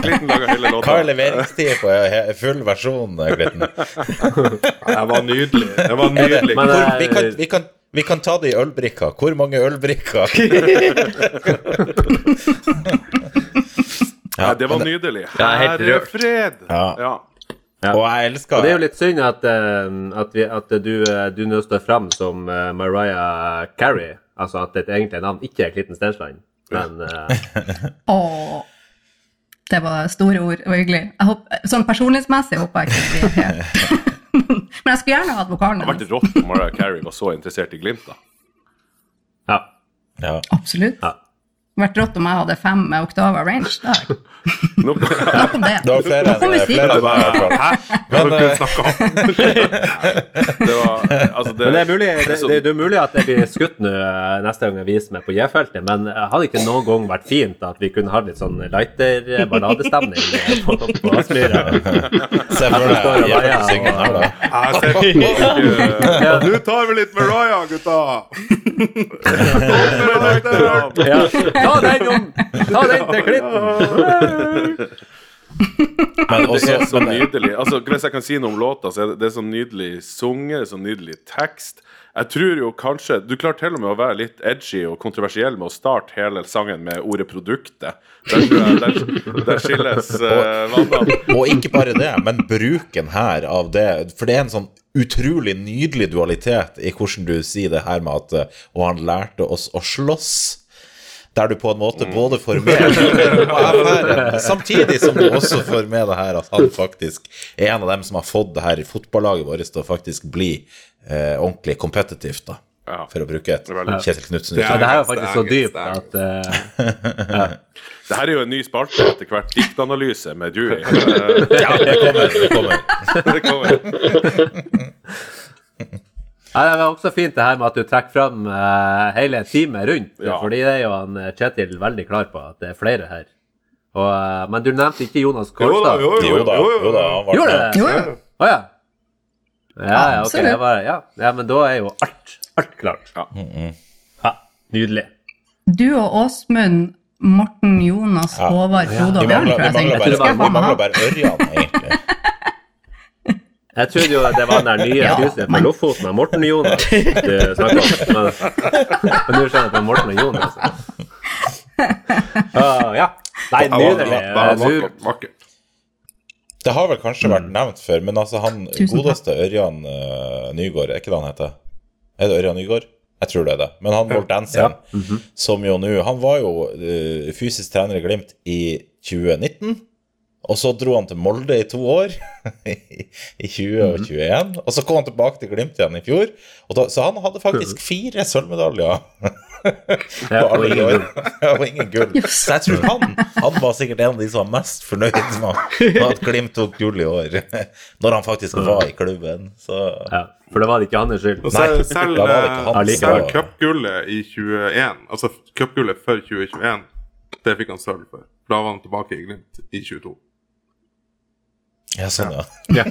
Glitten lager hele låta. Hva er leveringstid på full versjon, Glitten? Det var nydelig. Det var Er nydelig. Men, hvor, eh, vi, kan, vi, kan, vi kan ta det i ølbrikka. Hvor mange ølbrikker? Ja, det var nydelig. Herre fred. Ja. Ja. Og jeg elsker Og det er jo litt synd at, eh, at, vi, at du, eh, du nå står fram som eh, Mariah Carey. Altså at ditt egentlige navn ikke er Klitten Stensland. Men uh... oh, det var store ord og hyggelig. Jeg håper, sånn personlighetsmessig håper jeg ikke det blir helt Men jeg skulle gjerne hatt vokalen Det hadde vært rått om Mariah Carey var så interessert i Glimt, da. ja. ja. Absolutt. Ja. Det vært rått om jeg hadde fem oktaver range. Da. Nok om det. Det var flere, Nok om musikk. flere av meg, i hvert fall. Eh, det var Altså, det, Men det er, mulig, det, det, det er mulig at jeg blir skutt nå eh, neste gang jeg viser meg på J-feltet, men eh, hadde ikke noen gang vært fint at vi kunne ha litt sånn lighter-balladestemning på, på Aspmyra? Se for deg den her, da. Jeg ser på Nå tar vi litt Mariah, gutta! Ja. Ta den om! Ta den til klitten! Men Det er så nydelig. Altså, hvis jeg kan si noe om låta, så er det, det er så nydelig sunget, så nydelig tekst. Jeg tror jo kanskje Du klarer til og med å være litt edgy og kontroversiell med å starte hele sangen med ordet 'produktet'. Der, jeg, der, der skilles uh, vannene. og ikke bare det, men bruken her av det For det er en sånn utrolig nydelig dualitet i hvordan du sier det her med at eh, Og han lærte oss å slåss. Der du på en måte både får med affæren, samtidig som du også får med det her at han faktisk er en av dem som har fått det her fotballaget vårt til å faktisk bli eh, ordentlig kompetitivt. da. Ja. for å bruke et Kjetil Knutsen. Det det her er faktisk så dypt at uh, ja. Det her er jo en ny spalte etter hvert. Diktanalyse med Dewey. Ja, det kommer. Det kommer. det kommer. Nei, Det var også fint det her med at du trekker fram uh, hele teamet rundt. Ja. Fordi det er jo han eh, Kjetil veldig klar på at det er flere her. Og, uh, men du nevnte ikke Jonas Jo da, Kolstad. jo, jo, Jo da, jo da. Han var Gjorde det? Jo, jo. Å ja. Ja, ja, okay, Det var, ja. ja, men da er jo alt, alt klart. Ja. Ja, nydelig. Du og Åsmund, Morten, Jonas, Ja. Håvard, Frode og Bjørn, tror jeg vi mangler bare Ørjan, egentlig. Jeg trodde jo det var den der nye Ja, fra men- Lofoten av Morten og Jonas du snakka om. Men, nå skjønner jeg at det er Morten og Jonas. Uh, ja. Nei, nydelig. Eh, vakkert. Det har vel kanskje vært nevnt før, men altså han Tusen godeste Ørjan uh, Nygård, er ikke det han heter? Er det Ørjan Nygård? Jeg tror det er det. Men han moldanseren, som jo nå Han var jo uh, fysisk trener i Glimt i 2019. Og så dro han til Molde i to år, i 20 og 21. Og så kom han tilbake til Glimt igjen i fjor. Og da, så han hadde faktisk fire sølvmedaljer. Ja, og ingen gull. Ja, og ingen gull. Så jeg tror han, han var sikkert en av de som var mest fornøyd med at Glimt tok gull i år. Når han faktisk var i klubben. Så Ja, for det var ikke hans skyld. Og selv, selv, det eh, han som selv cupgullet i 21, altså cupgullet for 2021, det fikk han sølv for. Da var han tilbake i Glimt i 22. Ja, sånn, ja. Ja,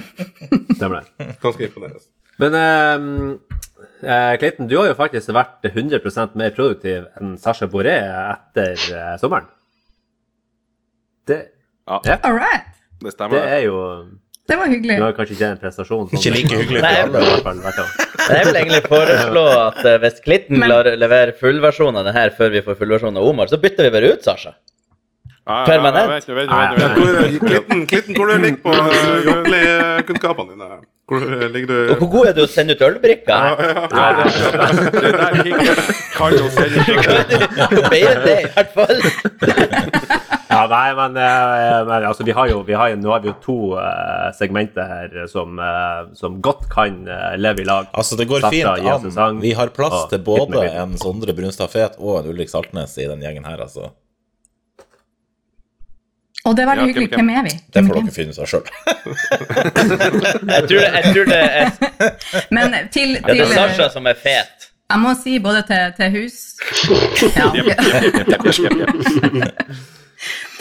stemmer det. Ganske imponerende. Men eh, eh, Clayton, du har jo faktisk vært 100% mer produktiv enn Sasha Boré etter eh, sommeren. Det, Ja, ja, All right. det det stemmer. er jo Det var hyggelig. Du har kanskje ikke en prestasjon sånn. Ikke like hyggelig for i hvert fall hvert år. Jeg vil egentlig foreslå at eh, hvis Klitten Men- klarer å levere fullversjon av det her før vi får fullversjonen av Omar, så bytter vi bare ut Sasha. Ja, ja, Permanent. vet. Hvor, ligger Klitten, Klitten, hvor du ligger på jordkunnskapene dine? Hvor ligger Og hvor god er du å sende ut ølbrikker? Ja, det, det er der kan jo sende Bedre enn det, i hvert fall. Ja, nei, men, eh, men altså, vi har jo, vi har nå har vi jo to uh, segmenter her som, uh, som godt kan eh, leve i lag. Altså, det går fint an. Vi har plass til hit med både en Sondre Brunstad Fet og en Ulrik Saltnes i den gjengen her, altså. Og det er veldig Ja, hyggelig. hvem- er vi? Det får dere finne ut av sjøl. Jeg tror det, jeg tror det er, Men til, ja, det til er Sasha som er fet. Jeg må si både til, til hus ja.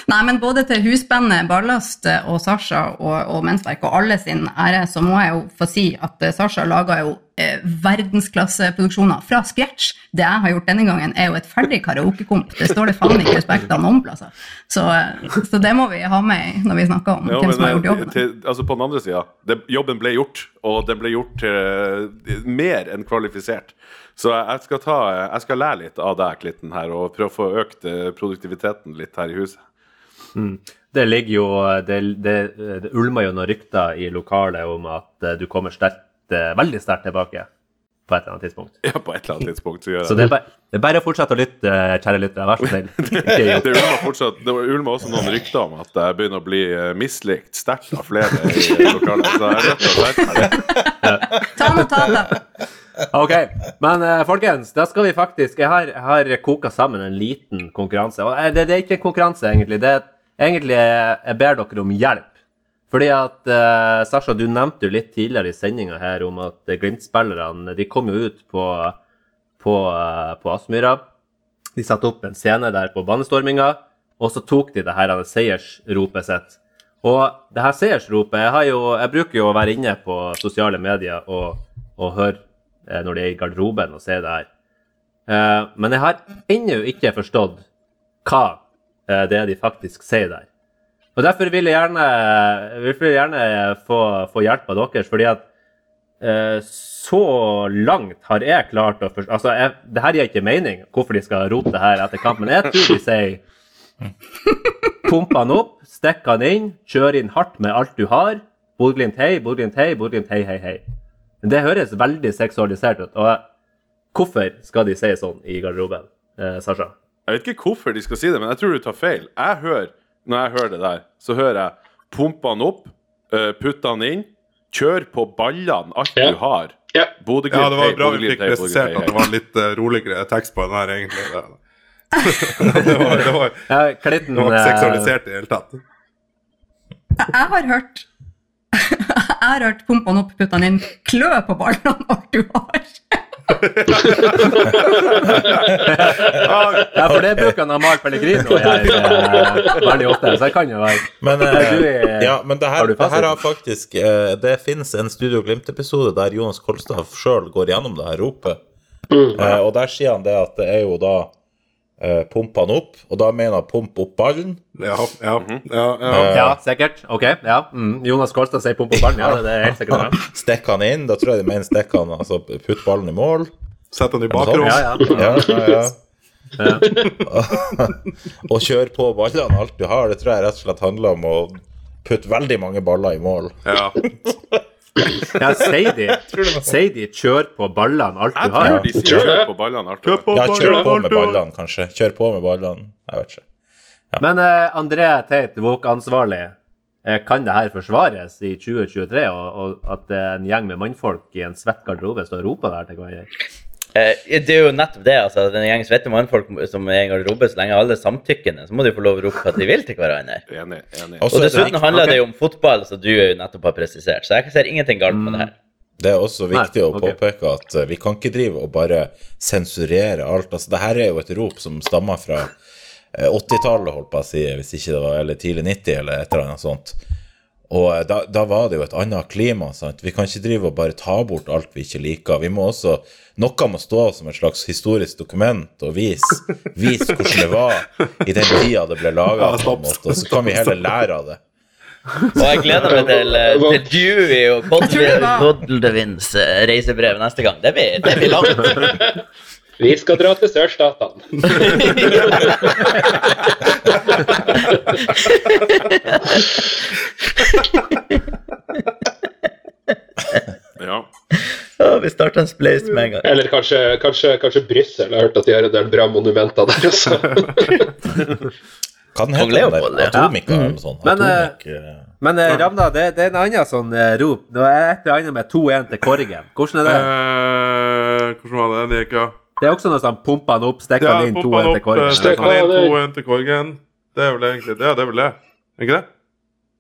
Nei, men både til husbandet Ballast og Sasha og, og Mensverk og alle sin ære, så må jeg jo få si at eh, Sasha laga jo eh, verdensklasseproduksjoner fra scratch. Det jeg har gjort denne gangen, er jo et ferdig karaokekomp. Det står det faen ikke respekt av noen plasser. Så, eh, så det må vi ha med når vi snakker om Ja, hvem som har gjort jobben. til, altså På den andre sida, jobben ble gjort, og den ble gjort eh, mer enn kvalifisert. Så jeg skal, ta, jeg skal lære litt av deg, Klitten, her, og prøve å få økt produktiviteten litt her i huset. Det ligger jo Det, det, det ulmer jo noen rykter i lokalet om at eh, du kommer sterkt, eh, veldig sterkt tilbake på et eller annet tidspunkt. Ja, på et eller annet tidspunkt så gjør Så jeg det er bare, det er bare å fortsette å lytte, kjære lyttere. Vær så snill. Det ulmer fortsatt Det ulmer også noen rykter om at jeg begynner å bli eh, mislikt sterkt av flere i lokalet. Så jeg er nødt til å meg. Ta notater. Ok, men folkens, da skal vi faktisk Jeg har, jeg har koka sammen en liten konkurranse. Og det, det er ikke en konkurranse, egentlig. Det er egentlig jeg ber dere om hjelp. Fordi at eh, Sasha, du nevnte jo litt tidligere i sendinga her om at Glimt-spillerne de kom jo ut på, på, eh, på Aspmyra. De satte opp en scene der på banestorminga, og så tok de det her seiersropet sitt. Og det her seiersropet jeg, jo, jeg bruker jo å være inne på sosiale medier og, og høre eh, når de er i garderoben og ser det her. Eh, men jeg har ennå ikke forstått hva det er de faktisk sier der. Og Derfor vil jeg gjerne, vil jeg gjerne få, få hjelp av deres, fordi at eh, så langt har jeg klart å forstå Altså, det her gir ikke mening hvorfor de skal rope det her etter kamp, men jeg tror de sier Pump han opp, stikk han inn, kjør inn hardt med alt du har. Bodø-Glimt hei, Bodø-Glimt hei, Bodø-Glimt hei, hei, hei. Det høres veldig seksualisert ut. Og hvorfor skal de si sånn i garderoben, eh, Sasha? Jeg vet ikke hvorfor de skal si det, men jeg tror du tar feil. Jeg hører, Når jeg hører det der, så hører jeg pump han opp, putte putt han inn, kjør på ballene alt Ja. du har. Ja. Bodø-Glimt, Ja, det var hei, bra vi fikk presisert at det var var litt uh, roligere tekst på den her, egentlig. Det, det, var, det, var, Ja, det var ikke eh, seksualisert i det hele tatt. Jeg har hørt Jeg har hørt pumpene opp, putte han inn, klø på ballene alt du har. Ja, for det bruker han Amal Pellegrino jeg eh, veldig ofte, så det kan jo være. Men, eh, er- ja, men det her, det her har faktisk eh, Det finnes en Studio Glimt-episode der Jonas Kolstad sjøl går gjennom det her ropet. Eh, og der sier han det at det er jo da eh, pump han opp, og da mener jeg pump opp ballen. Ja, ja, Mhm. ja, ja. Ja, sikkert. Ok, ja. Mm. Jonas Kolstad sier pump opp ballen. Ja, det, er helt sikkert. Ja. Stikk han inn, da tror jeg de mener stikk han, altså putt ballen i mål. Sett han i sånn? bakrom. Ja, ja. Ja, ja, ja. og kjør på ballene alt du har. Det tror jeg rett og slett handler om å putte veldig mange baller i mål. Ja. ja si de, Si de 'kjør på ballene alt du har'? tror de sier kjør på ballene. alt du har. Ja, kjør på med ballene. kanskje. Kjør på med ballene. Jeg vet ikke. Men eh, André Teit, Våk-ansvarlig, eh, kan det her forsvares i 2023, og, og at eh, en gjeng med mannfolk i en svett garderobe står og roper der til hverandre? Eh, det er jo nettopp det. altså, Den gjeng svette mannfolk som er i en garderobe, så lenge alle er samtykkende, så må de få lov å rope hva de vil til hverandre. Enig. enig. Og det dessuten handler okay. det jo om fotball, som du jo nettopp har presisert. Så jeg ser ingenting galt med det her. Det er også viktig Nei, å påpeke at eh, vi kan ikke drive og bare sensurere alt. Altså, det her er jo et rop som stammer fra eh, 80-tallet, holdt på å si, hvis ikke det var eller tidlig 90 eller et eller annet sånt. Og eh, da, da var det jo et annet klima. sant? Vi kan ikke drive og bare ta bort alt vi ikke liker. Vi må også, Noe må stå som et slags historisk dokument og vise, vise hvordan det var i den tida det ble laga, og så kan vi heller lære av det. Og jeg gleder meg til, eh, til Dewey og Godwins eh, reisebrev neste gang. Det blir, det blir langt. Vi skal dra til sørstatene. Ja. Ja, vi starter en spleis med en gang. Eller kanskje, kanskje, kanskje Brussel. Jeg har hørt at de har en del bra monumenter der også. Hva den heter den der? ja. Eller noe sånt? Men, eh, eh, Men eh, Ravna, det, det er en annen sånn rop. Det er et eller annet med 2-1 til Korgen. Hvordan er det? Eh, hvordan var det? Det gikk, ja. Det er også noe sånn pumpa han opp, stikka Ja, han inn, to 2-1 den til opp, Korgen. eh, han inn, to en 2-1 til Korgen. Det er vel egentlig det. Ja, Det er vel det. Er ikke det?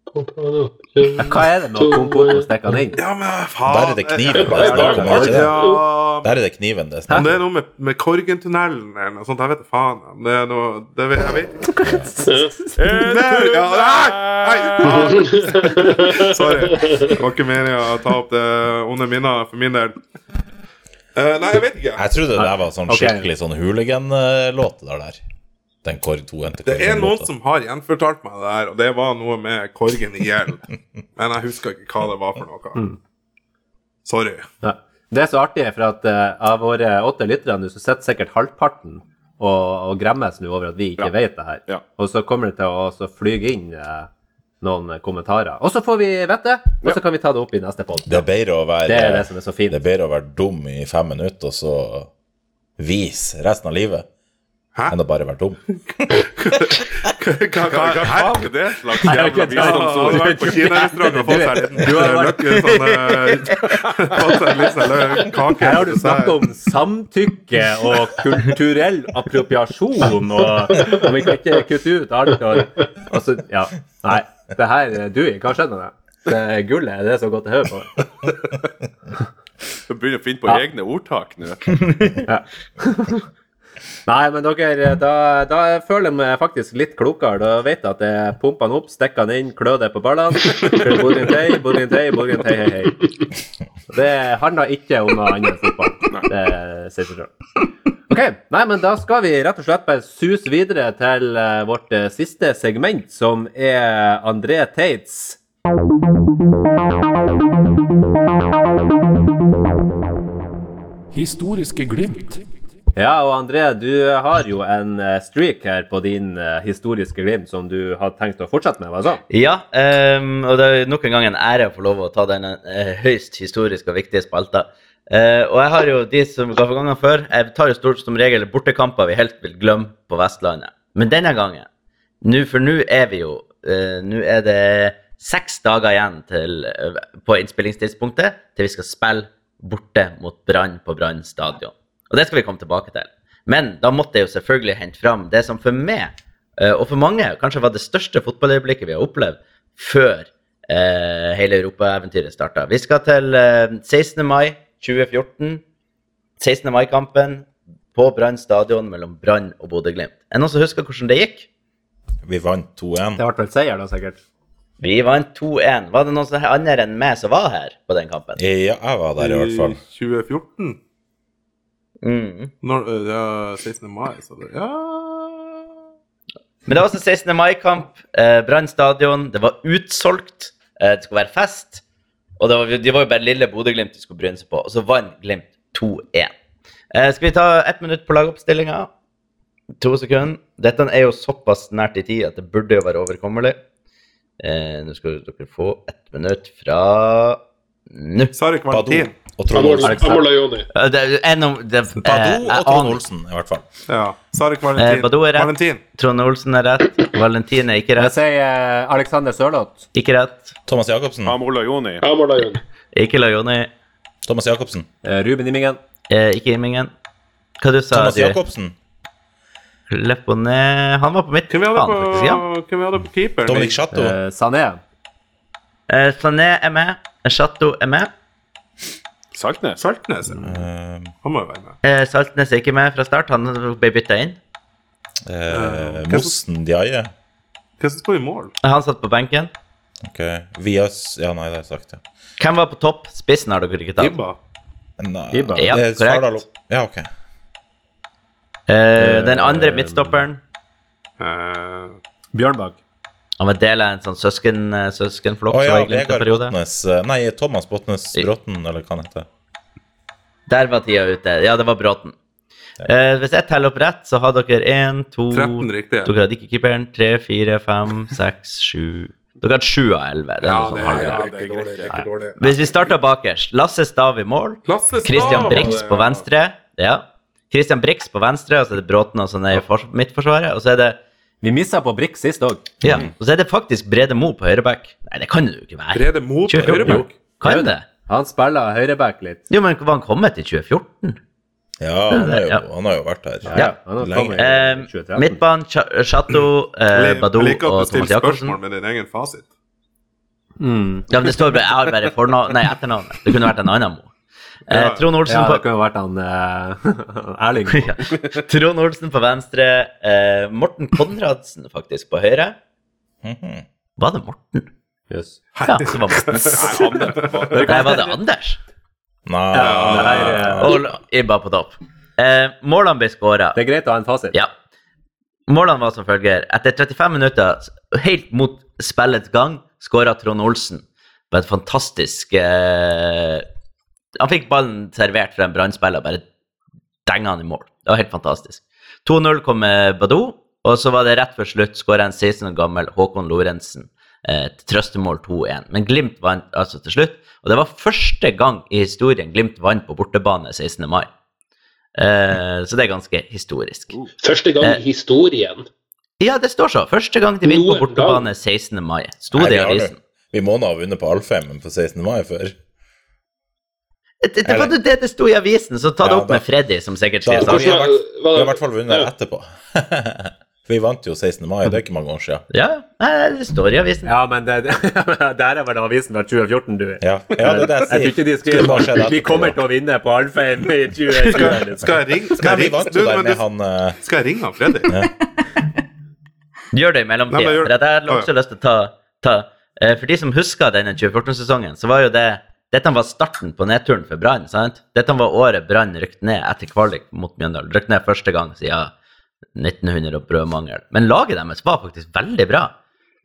Ja, Hva er det med å pumpe opp og stikke han inn? Ja, men faen Der er det kniven det Ja, er om, er det ikke det? Ja, Der er det kniven det er men om. det er noe med, med Korgentunnelen eller noe sånt. Jeg vet faen. Det er noe det vet, Jeg vet ikke. Nei, ja, nei. Sorry. Det var ikke meningen å ta opp det onde minnet for min del. Eh, nei, jeg vet ikke. Jeg trodde det der var sånn skikkelig sånn hooligan-låt, det der. Den Korg 2 endte Det er noen som har gjenfortalt meg det her, og det var noe med Korgen i hjel. Men jeg husker ikke hva det var for noe. Sorry. Ja. Det er så artig, for at uh, av våre åtte lyttere nå, så sitter sikkert halvparten og, og gremmes nå over at vi ikke Ja. vet det her. Ja. Og så kommer det til å flyge inn eh, noen kommentarer. Og så får vi vite, og så kan vi ta det opp i neste pod. Det er bedre å være Det er det som er så fint. Det er bedre å være dum i fem minutter og så vise resten av livet Hæ? enn å bare være dum. Hva, er det slags jævla visdomsord? på kinarestaurant og fått seg en liten Du har løkke, fått seg en kake. Her har du snakket om samtykke og kulturell appropriasjon, og, og vi kan ikke kutte ut alt. Og, altså, ja. Nei, det her Du, hva skjedde med det? Det gullet, er det så godt å høre på? Du begynner å finne på Ja. egne ordtak nå. Nei, men dere, da, da føler jeg meg faktisk litt klokere. Da vet jeg at jeg pumper den opp, stikker den inn, klør det på ballene. Borgentei, Borgentei, Borgentei, hei, hei. Det handler ikke om noe annet enn fotball. Det sier seg sjøl. Ok, nei, men da skal vi rett og slett bare suse videre til eh, vårt eh, siste segment, som er André Teits. Historiske glimt. Ja, og André, du har jo en eh, streak her på din historiske glimt som du har tenkt å fortsette med, hva sånn? Ja, um, og det er nok en gang en ære å få lov å ta denne høyst historiske og viktige spalta. Eh, og jeg har jo de som ga for gangene før, jeg tar jo stort som regel bortekamper vi helt vil glemme på Vestlandet. Men denne gangen, nu, for nå er vi jo eh, Nå er det seks dager igjen til, eh, på innspillingstidspunktet til vi skal spille borte mot Brann på Brann stadion. Og det skal vi komme tilbake til. Men da måtte jeg jo selvfølgelig hente fram det som for meg, eh, og for mange, kanskje var det største fotballøyeblikket vi har opplevd før eh, hele europaeventyret starta. Vi skal til eh, 16. mai 2014. 16. mai-kampen på Brann stadion mellom Brann og Bodø-Glimt. Er det noen som husker hvordan det gikk? Vi vant 2-1. Det ble vel seier, da, sikkert. Vi vant 2-1. Var det noen andre enn meg som var her på den kampen? Ja, jeg var der i hvert fall. I 2014? Mm. Når, øh, ja, 16. mai, så det Ja Men det var altså 16. mai-kamp. Eh, Brann stadion. Det var utsolgt. Eh, det skulle være fest. Og var, de var jo bare lille Bodø-Glimt de skulle bryne seg på. Og så vant Glimt 2-1. Eh, skal vi ta ett minutt på lagoppstillinga? To sekunder. Dette er jo såpass nært i tid at det burde jo være overkommelig. Eh, nå skal dere få ett minutt fra nå. Sarek Badou Valentin. Og Trond Olsen. Eh, er eh, Badou og Trond Olsen, i hvert fall. Ja. Sarek Eh, Valentin. Badou er rett. Valentin. Trond Olsen er rett. Valentin er ikke Jeg rett. sier uh, Alexander Sørloth. Ikke rett. Thomas Jacobsen. Amola Ayoni. Amol Ayoni. Ikke Lajoni. Thomas Jacobsen. Ruben Immingen. Eh, ikke Imingen. Hva du sa Thomas du? Jacobsen. Leponé Han var på mitt Hvem vi hadde på, faktisk. Ja. hvem vi hadde på keeperen? Dominic Chateau. Eh, Sané. Eh, Sané er med. Chateau er med. Saltnes. Saltnes. ja. Eh, Han må jo være med. Eh, Saltnes er ikke med fra start. Han ble bytta inn. eh, hvem som- Mossen Diaye. Hvem som sto i mål? Han satt på benken. Ok. Vias Ja, nei, det har jeg sagt, ja. Hvem var på topp? Spissen har dere ikke tatt. Ibba. Nei, Ibba. Ja, det er korrekt. Svardal- Ja, ok. Eh, den andre midtstopperen Eh, Bjørnbakk. Han var del av en sånn søsken, eh, søskenflokk. Oh, ja, Vegard. Botnes eh, Nei, Thomas Botnes Bråten, eller hva han heter. Der var tida ute. Ja, det var Bråten. Eh, hvis jeg teller opp rett, så har dere én, to 13 riktige. Dere hadde ikke keeperen. Tre, fire, fem, seks, sju Dere hadde sju av elleve. Det er Ja, det sånn er, ja, det er greit. Er ikke dårlig. Hvis vi starter bakerst Lasse Stav i mål. Lasse Stav Christian Brix på venstre. Ja. Christian Brix på venstre, og så er det Bråten og sånn i fors- midtforsvaret. Og så er det Vi missa på Brix sist òg. ja, og så er det faktisk Brede Mo på høyreback. Nei, det kan det jo ikke være. Brede Mo på 2014. høyreback. Kan det? Han spiller høyreback litt. Jo, men var han kommet i 2014? Ja, han, er jo, Ja. han har jo vært her. Ja. Han har Lenge. Eh, 2013. midtbanen, Cha- Chateau, eh, Jeg Badou liker at og du stiller Thomas Jacobsen. spørsmål med din egen fasit. Mm. Ja, men det står bare, Jeg har bare fornavn, nei, etternavnet. Det kunne vært en annen Mo. Eh, Trond Olsen Ja, på det kunne vært han eh, Erling. ja. Trond Olsen på venstre. Eh, Morten Konradsen faktisk på høyre. Var det Morten? Yes. Ja, det var Morten. Nei, var det Anders? Nei, Nei. her, Og Ibba på topp. Eh, målene ble skåra. Det er greit å ha en fasit. Ja. Målene var som følger. Etter 35 minutter, helt mot spillets gang, skåra Trond Olsen på et fantastisk eh, Han fikk ballen servert fra en brannspiller, bare denga han i mål. Det var helt fantastisk. 2-0 kom med Badou, og så var det rett før slutt skåra en 16 år gammel Håkon Lorentzen eh, et trøstemål 2-1. Men Glimt vant altså til slutt, og det var første gang i historien Glimt vant på bortebane 16. mai. Eh, så det er ganske historisk. Første gang Eh. i historien. Ja, det står så. Første gang de vinner på bortebane 16. mai. Sto det i avisen. Vi må nå ha vunnet på Alfheimen på 16. mai før. Det, det var det det sto i avisen, så ta det Ja, opp da- med Freddy, som sikkert skriver vi, har saken. vi har i hvert fall vunnet Ja. etterpå. Vi vant jo 16. mai, det er ikke mange år siden. Ja, det står i avisen. Ja, men det, der er vel avisen fra 2014, du. Ja, ja det er det jeg Jeg tror ikke de skriver Vi kommer til å vinne på Alfheim i 2020. Skal jeg ringe Skal jeg ringe, du, du, han eh, skal jeg ringe han Freddy? Gjør det i mellomtida. jeg har også lyst til å ta, ta eh, For de som husker denne 2014-sesongen, så var jo det Dette var starten på nedturen for Brann. Dette var året Brann rykte ned etter kvalik mot Mjøndalen. Rykte ned første gang siden 1900 og brødmangel. Men laget deres var faktisk veldig bra.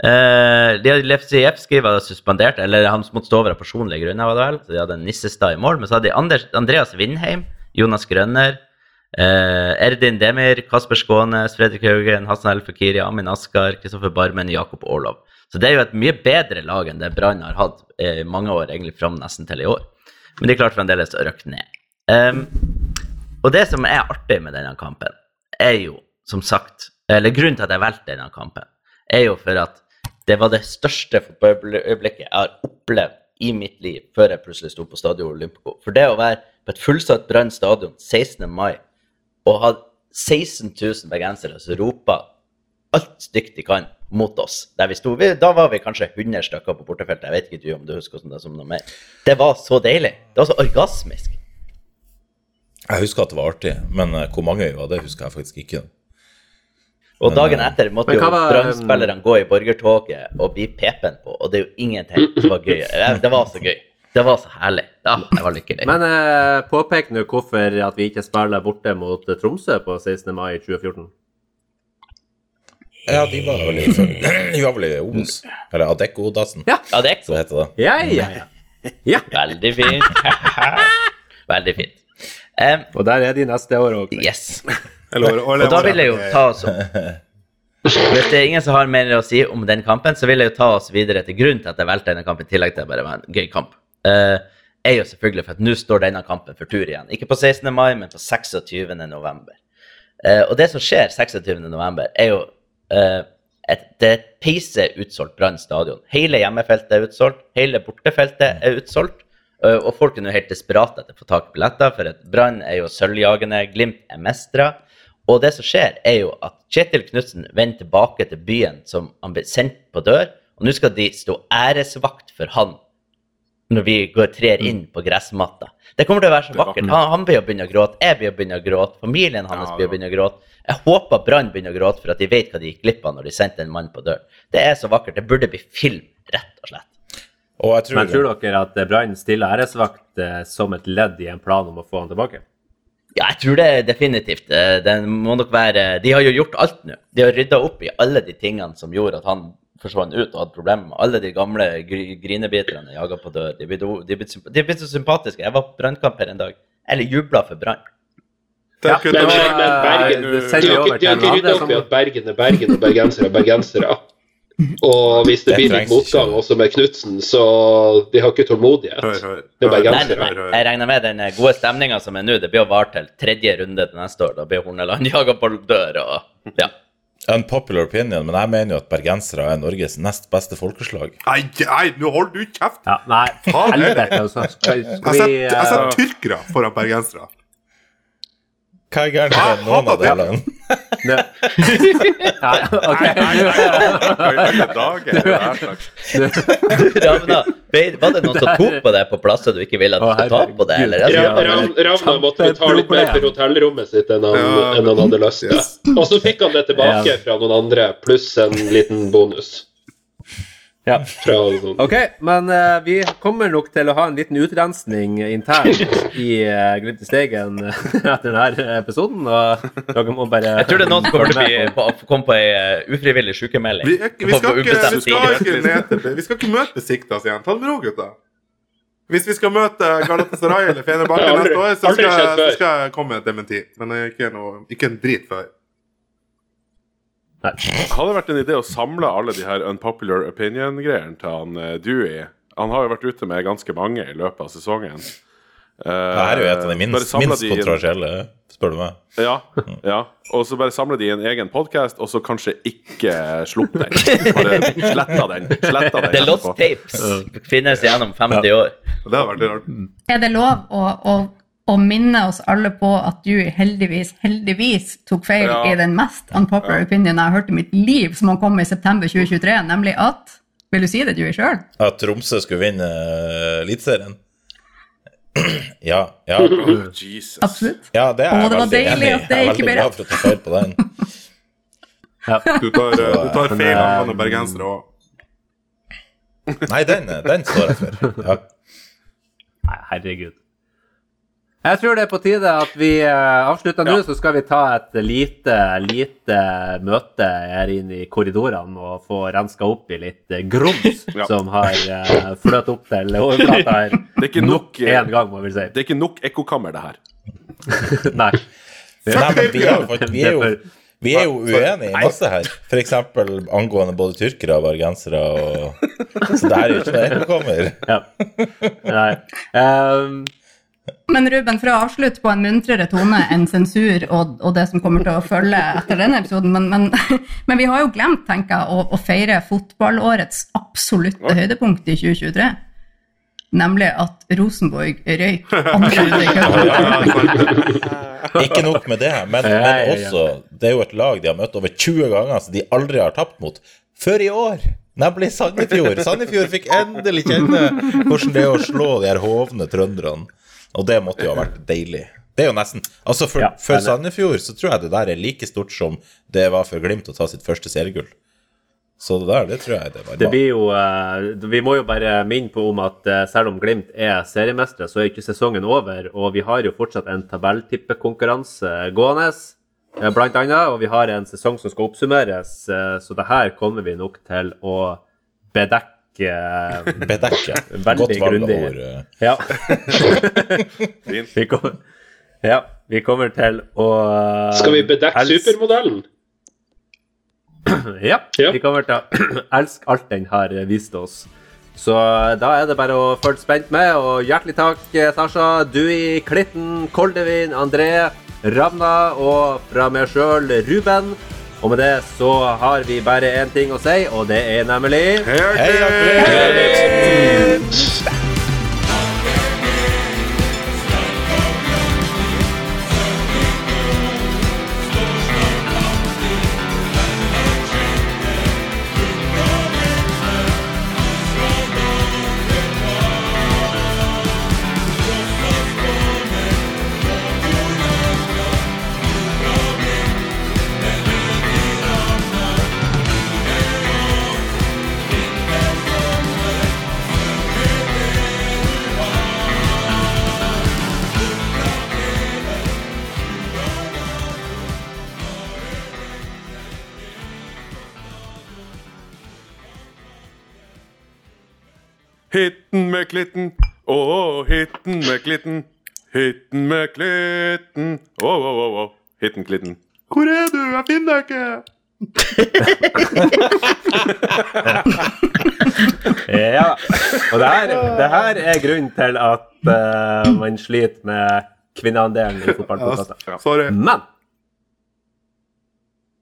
Uh, Lefsijevskij var suspendert, eller han måtte stå over av personlige grunner. var det vel, så De hadde Nissestad i mål, men så hadde de Anders, Andreas Vindheim, Jonas Grønner, uh, Erdin Demir, Kasper Skånes, Fredrik Haugen, Hassan El Fakiri, Amin Askar, Kristoffer Barmen, Jakob Orlov. Så det er jo et mye bedre lag enn det Brann har hatt i mange år, egentlig fram nesten til i år. Men de klarte fremdeles å røkke ned. Um, og det som er artig med denne kampen, er jo, som sagt Eller grunnen til at jeg valgte denne kampen, er jo for at det var det største fotballøyeblikket jeg har opplevd i mitt liv før jeg plutselig sto på Stadion Olympico. For det å være på et fullsatt Brann stadion 16. mai og ha 16 000 bergensere som roper alt stygt de kan mot oss der vi sto. Vi, da var vi kanskje 100 stykker på bortefeltet. Jeg vet ikke du om du husker hvordan det er som noe mer. Det var så deilig. Det var så orgasmisk. Jeg husker at det var artig, men eh, hvor mange vi var, det husker jeg faktisk ikke. Og dagen eh, etter måtte jo hva gå i borgertoget og bli pepen på, og det er jo ingenting som var gøy. Eh, Det var så gøy. Det var så herlig. Ja, jeg var lykkelig. Men eh, påpek nå hvorfor at vi ikke spiller borte mot eh, Tromsø på 16. mai 2014. Ja, de var vel i, de var vel i Obos. Eller Adecco-dassen, Ja. Adecco. så heter det. Ja, ja, ja. ja. veldig fint. veldig fint. Um, Og der er de neste år òg. yes. Eller, eller, Og da vil jeg jo ta oss Hvis det er ingen som har mer å si om den kampen, så vil jeg jo ta oss videre til grunnen til at jeg valgte denne kampen, i tillegg til at det bare var en gøy kamp. Uh, er jo selvfølgelig for at nå står denne kampen for tur igjen. Ikke på 16. mai, men på 26. november. Uh, og det som skjer 26. november, er jo et, det er utsolgt Brann stadion. Hele hjemmefeltet er utsolgt, hele bortefeltet er utsolgt. eh, og folk er nå helt desperate etter å få tak i billetter, for Brann er jo sølvjagende, Glimt er mestere. Og det som skjer, er jo at Kjetil Knutsen vender tilbake til byen som han ble sendt på dør, og nå skal de stå æresvakt for han når vi går trer inn på gressmatta. Det kommer til å være så vakkert. Han, han blir å begynne å gråte, jeg blir å begynne å gråte, familien hans blir å begynne å gråte. Jeg håper Brann begynner å gråte for at de vet hva de gikk glipp av når de sendte en mann på døren. Det er så vakkert. Det burde bli film, rett og slett. Og jeg tror, Men tror dere at eh, Brann stiller æresvakt eh, som et ledd i en plan om å få han tilbake? Ja, jeg tror det er definitivt. Det må nok være De har jo gjort alt nå. De har rydda opp i alle de tingene som gjorde at han forsvant ut og hadde problemer med alle de gamle grinebiterne jaga på dør. De er blitt så sympatiske. Jeg var på brannkamp her en dag. Eller jubla for Brann. Ja, Men, men, men Bergen har ikke, rydda opp i at Bergen er Bergen og bergensere er bergensere. Og hvis det Det blir litt motgang også med Knutsen, så de har ikke tålmodighet. Hør, hør. Det Nei, nei, nei. Jeg regner med den eh, gode stemninga som er nå. Det blir å vare til tredje runde til neste år. Da blir Horneland jaga på dør og Ja. Unpopular opinion, men jeg mener jo at bergensere er Norges nest beste folkeslag. Nei, nei, nå holder du kjeft! Ja, nei, helvete, altså. Skal, Jeg skal vi setter, jeg setter tyrkere foran bergensere. Hva er gærent med noen av delene? Nei, ok. Alle dager er det her slags. Ravna, var det noen som tok på deg på plasser du ikke ville at du skulle ta på deg? Eller? Altså, Ram- Ravna måtte betale litt mer for hotellrommet sitt enn han, enn han hadde lyst til. Og så fikk han det tilbake fra noen andre, pluss en liten bonus. Ja. Fra. Ok, men uh, vi kommer nok til å ha en liten utrensning internt i uh, Glimt i Steigen etter denne episoden, og dere må bare jeg tror det er noen som kommer til å komme på ei eh, ufrivillig sykemelding. Vi, vi, skal ikke, vi, skal ikke ned vi skal ikke møte Siktas igjen. Ta det med ro, gutta. Hvis vi skal møte Galatasaray eller Fenerbahçe neste år, så skal, så skal jeg komme med et dementi. Men ikke, noe, ikke en drit før. Hadde det vært en idé å samle alle de her unpopular opinion-greiene til han eh, Dewey? Han har jo vært ute med ganske mange i løpet av sesongen. Eh, Det er jo et av de minst, minst kontroversielle, spør du meg. Ja, ja. Og så bare samle de i en egen podkast, og så kanskje ikke slupp den. Bare sletta den. Sletta den The Lost. Tapes finnes gjennom 50 år. Og det har vært rart. Er det lov å, å, å minne oss alle på at du heldigvis, heldigvis tok feil Ja. i den mest unpopular opinion jeg har hørt i mitt liv, som han kom i september 2023, nemlig at Vil du si det, du sjøl? At Tromsø skulle vinne uh, Eliteserien? ja, ja. Oh, Jesus. Absolutt. Ja, det er og det var veldig at det ikke ble rett. Jeg er veldig glad for å ta feil på den. Du tar, eh, du tar feil av eh, angående bergensere òg. Nei, den, den står jeg for. Ja. Nei, herregud. Jeg tror det er på tide at vi eh, avslutter nå, så skal vi ta et lite, lite møte her inne i korridorene og få renska opp i litt eh, grums Ja. som har uh, fløt opp til overflata her. Det er ikke nok, én gang, må vi si. Det er ikke nok ekkokammer, det her. Nei. Nei, men vi er jo, er vi er jo uenige i masse her. F.eks. angående både tyrkere og bergensere. Og... Så det er jo ikke noe ekkokammer. Ja. Nei. Ehm, Men Ruben, for å avslutte på en muntrere tone enn sensur og, og det som kommer til å følge etter denne episoden, men, men, men vi har jo glemt, tenker jeg, å, å feire fotballårets absolutte høydepunkt i 2023. nemlig at Rosenborg røyk andre runde i cupen. Ikke nok med det, men, men også Det er jo et lag de har møtt over 20 ganger som de aldri har tapt mot. Før i år! Nemlig Sandefjord. Sandefjord fikk endelig kjenne hvordan det er å slå de her hovne trønderne. Og det måtte jo ha vært deilig. Det er jo nesten Altså, for, Ja, for. Sandefjord så tror jeg det der er like stort som det var for Glimt å ta sitt første seriegull. Så det der, det tror jeg det var. Det blir jo uh, Vi må jo bare minne på om at uh, selv om Glimt er seriemestere, så er ikke sesongen over. Og vi har jo fortsatt en tabelltippekonkurranse gående, eh, blant annet. Og vi har en sesong som skal oppsummeres, så det her kommer vi nok til å bedekke eh, Bedekke. Veldig Godt valg av grundig. ord. eh. Ja. Fint. vi, kommer, ja, vi kommer til å eh, Skal vi bedekke els- supermodellen? Ja, Ja. vi kommer til å elske alt den har vist oss. Så da er det bare å følge spent med, og hjertelig takk, Sasha, Dui, Klitten, Koldevin, André, Ravna og fra meg sjøl, Ruben. Og med det så har vi bare én ting å si, og det er nemlig Hei, Glimt! Hitten med klitten, å, hitten med klitten. Hitten med klitten, å, å, å, å. Hitten klitten. Hvor er du? Jeg finner deg ikke! Ja. Og det her, det her er grunnen til at uh, man sliter med kvinneandelen i fotballpodkaster. Sorry. Men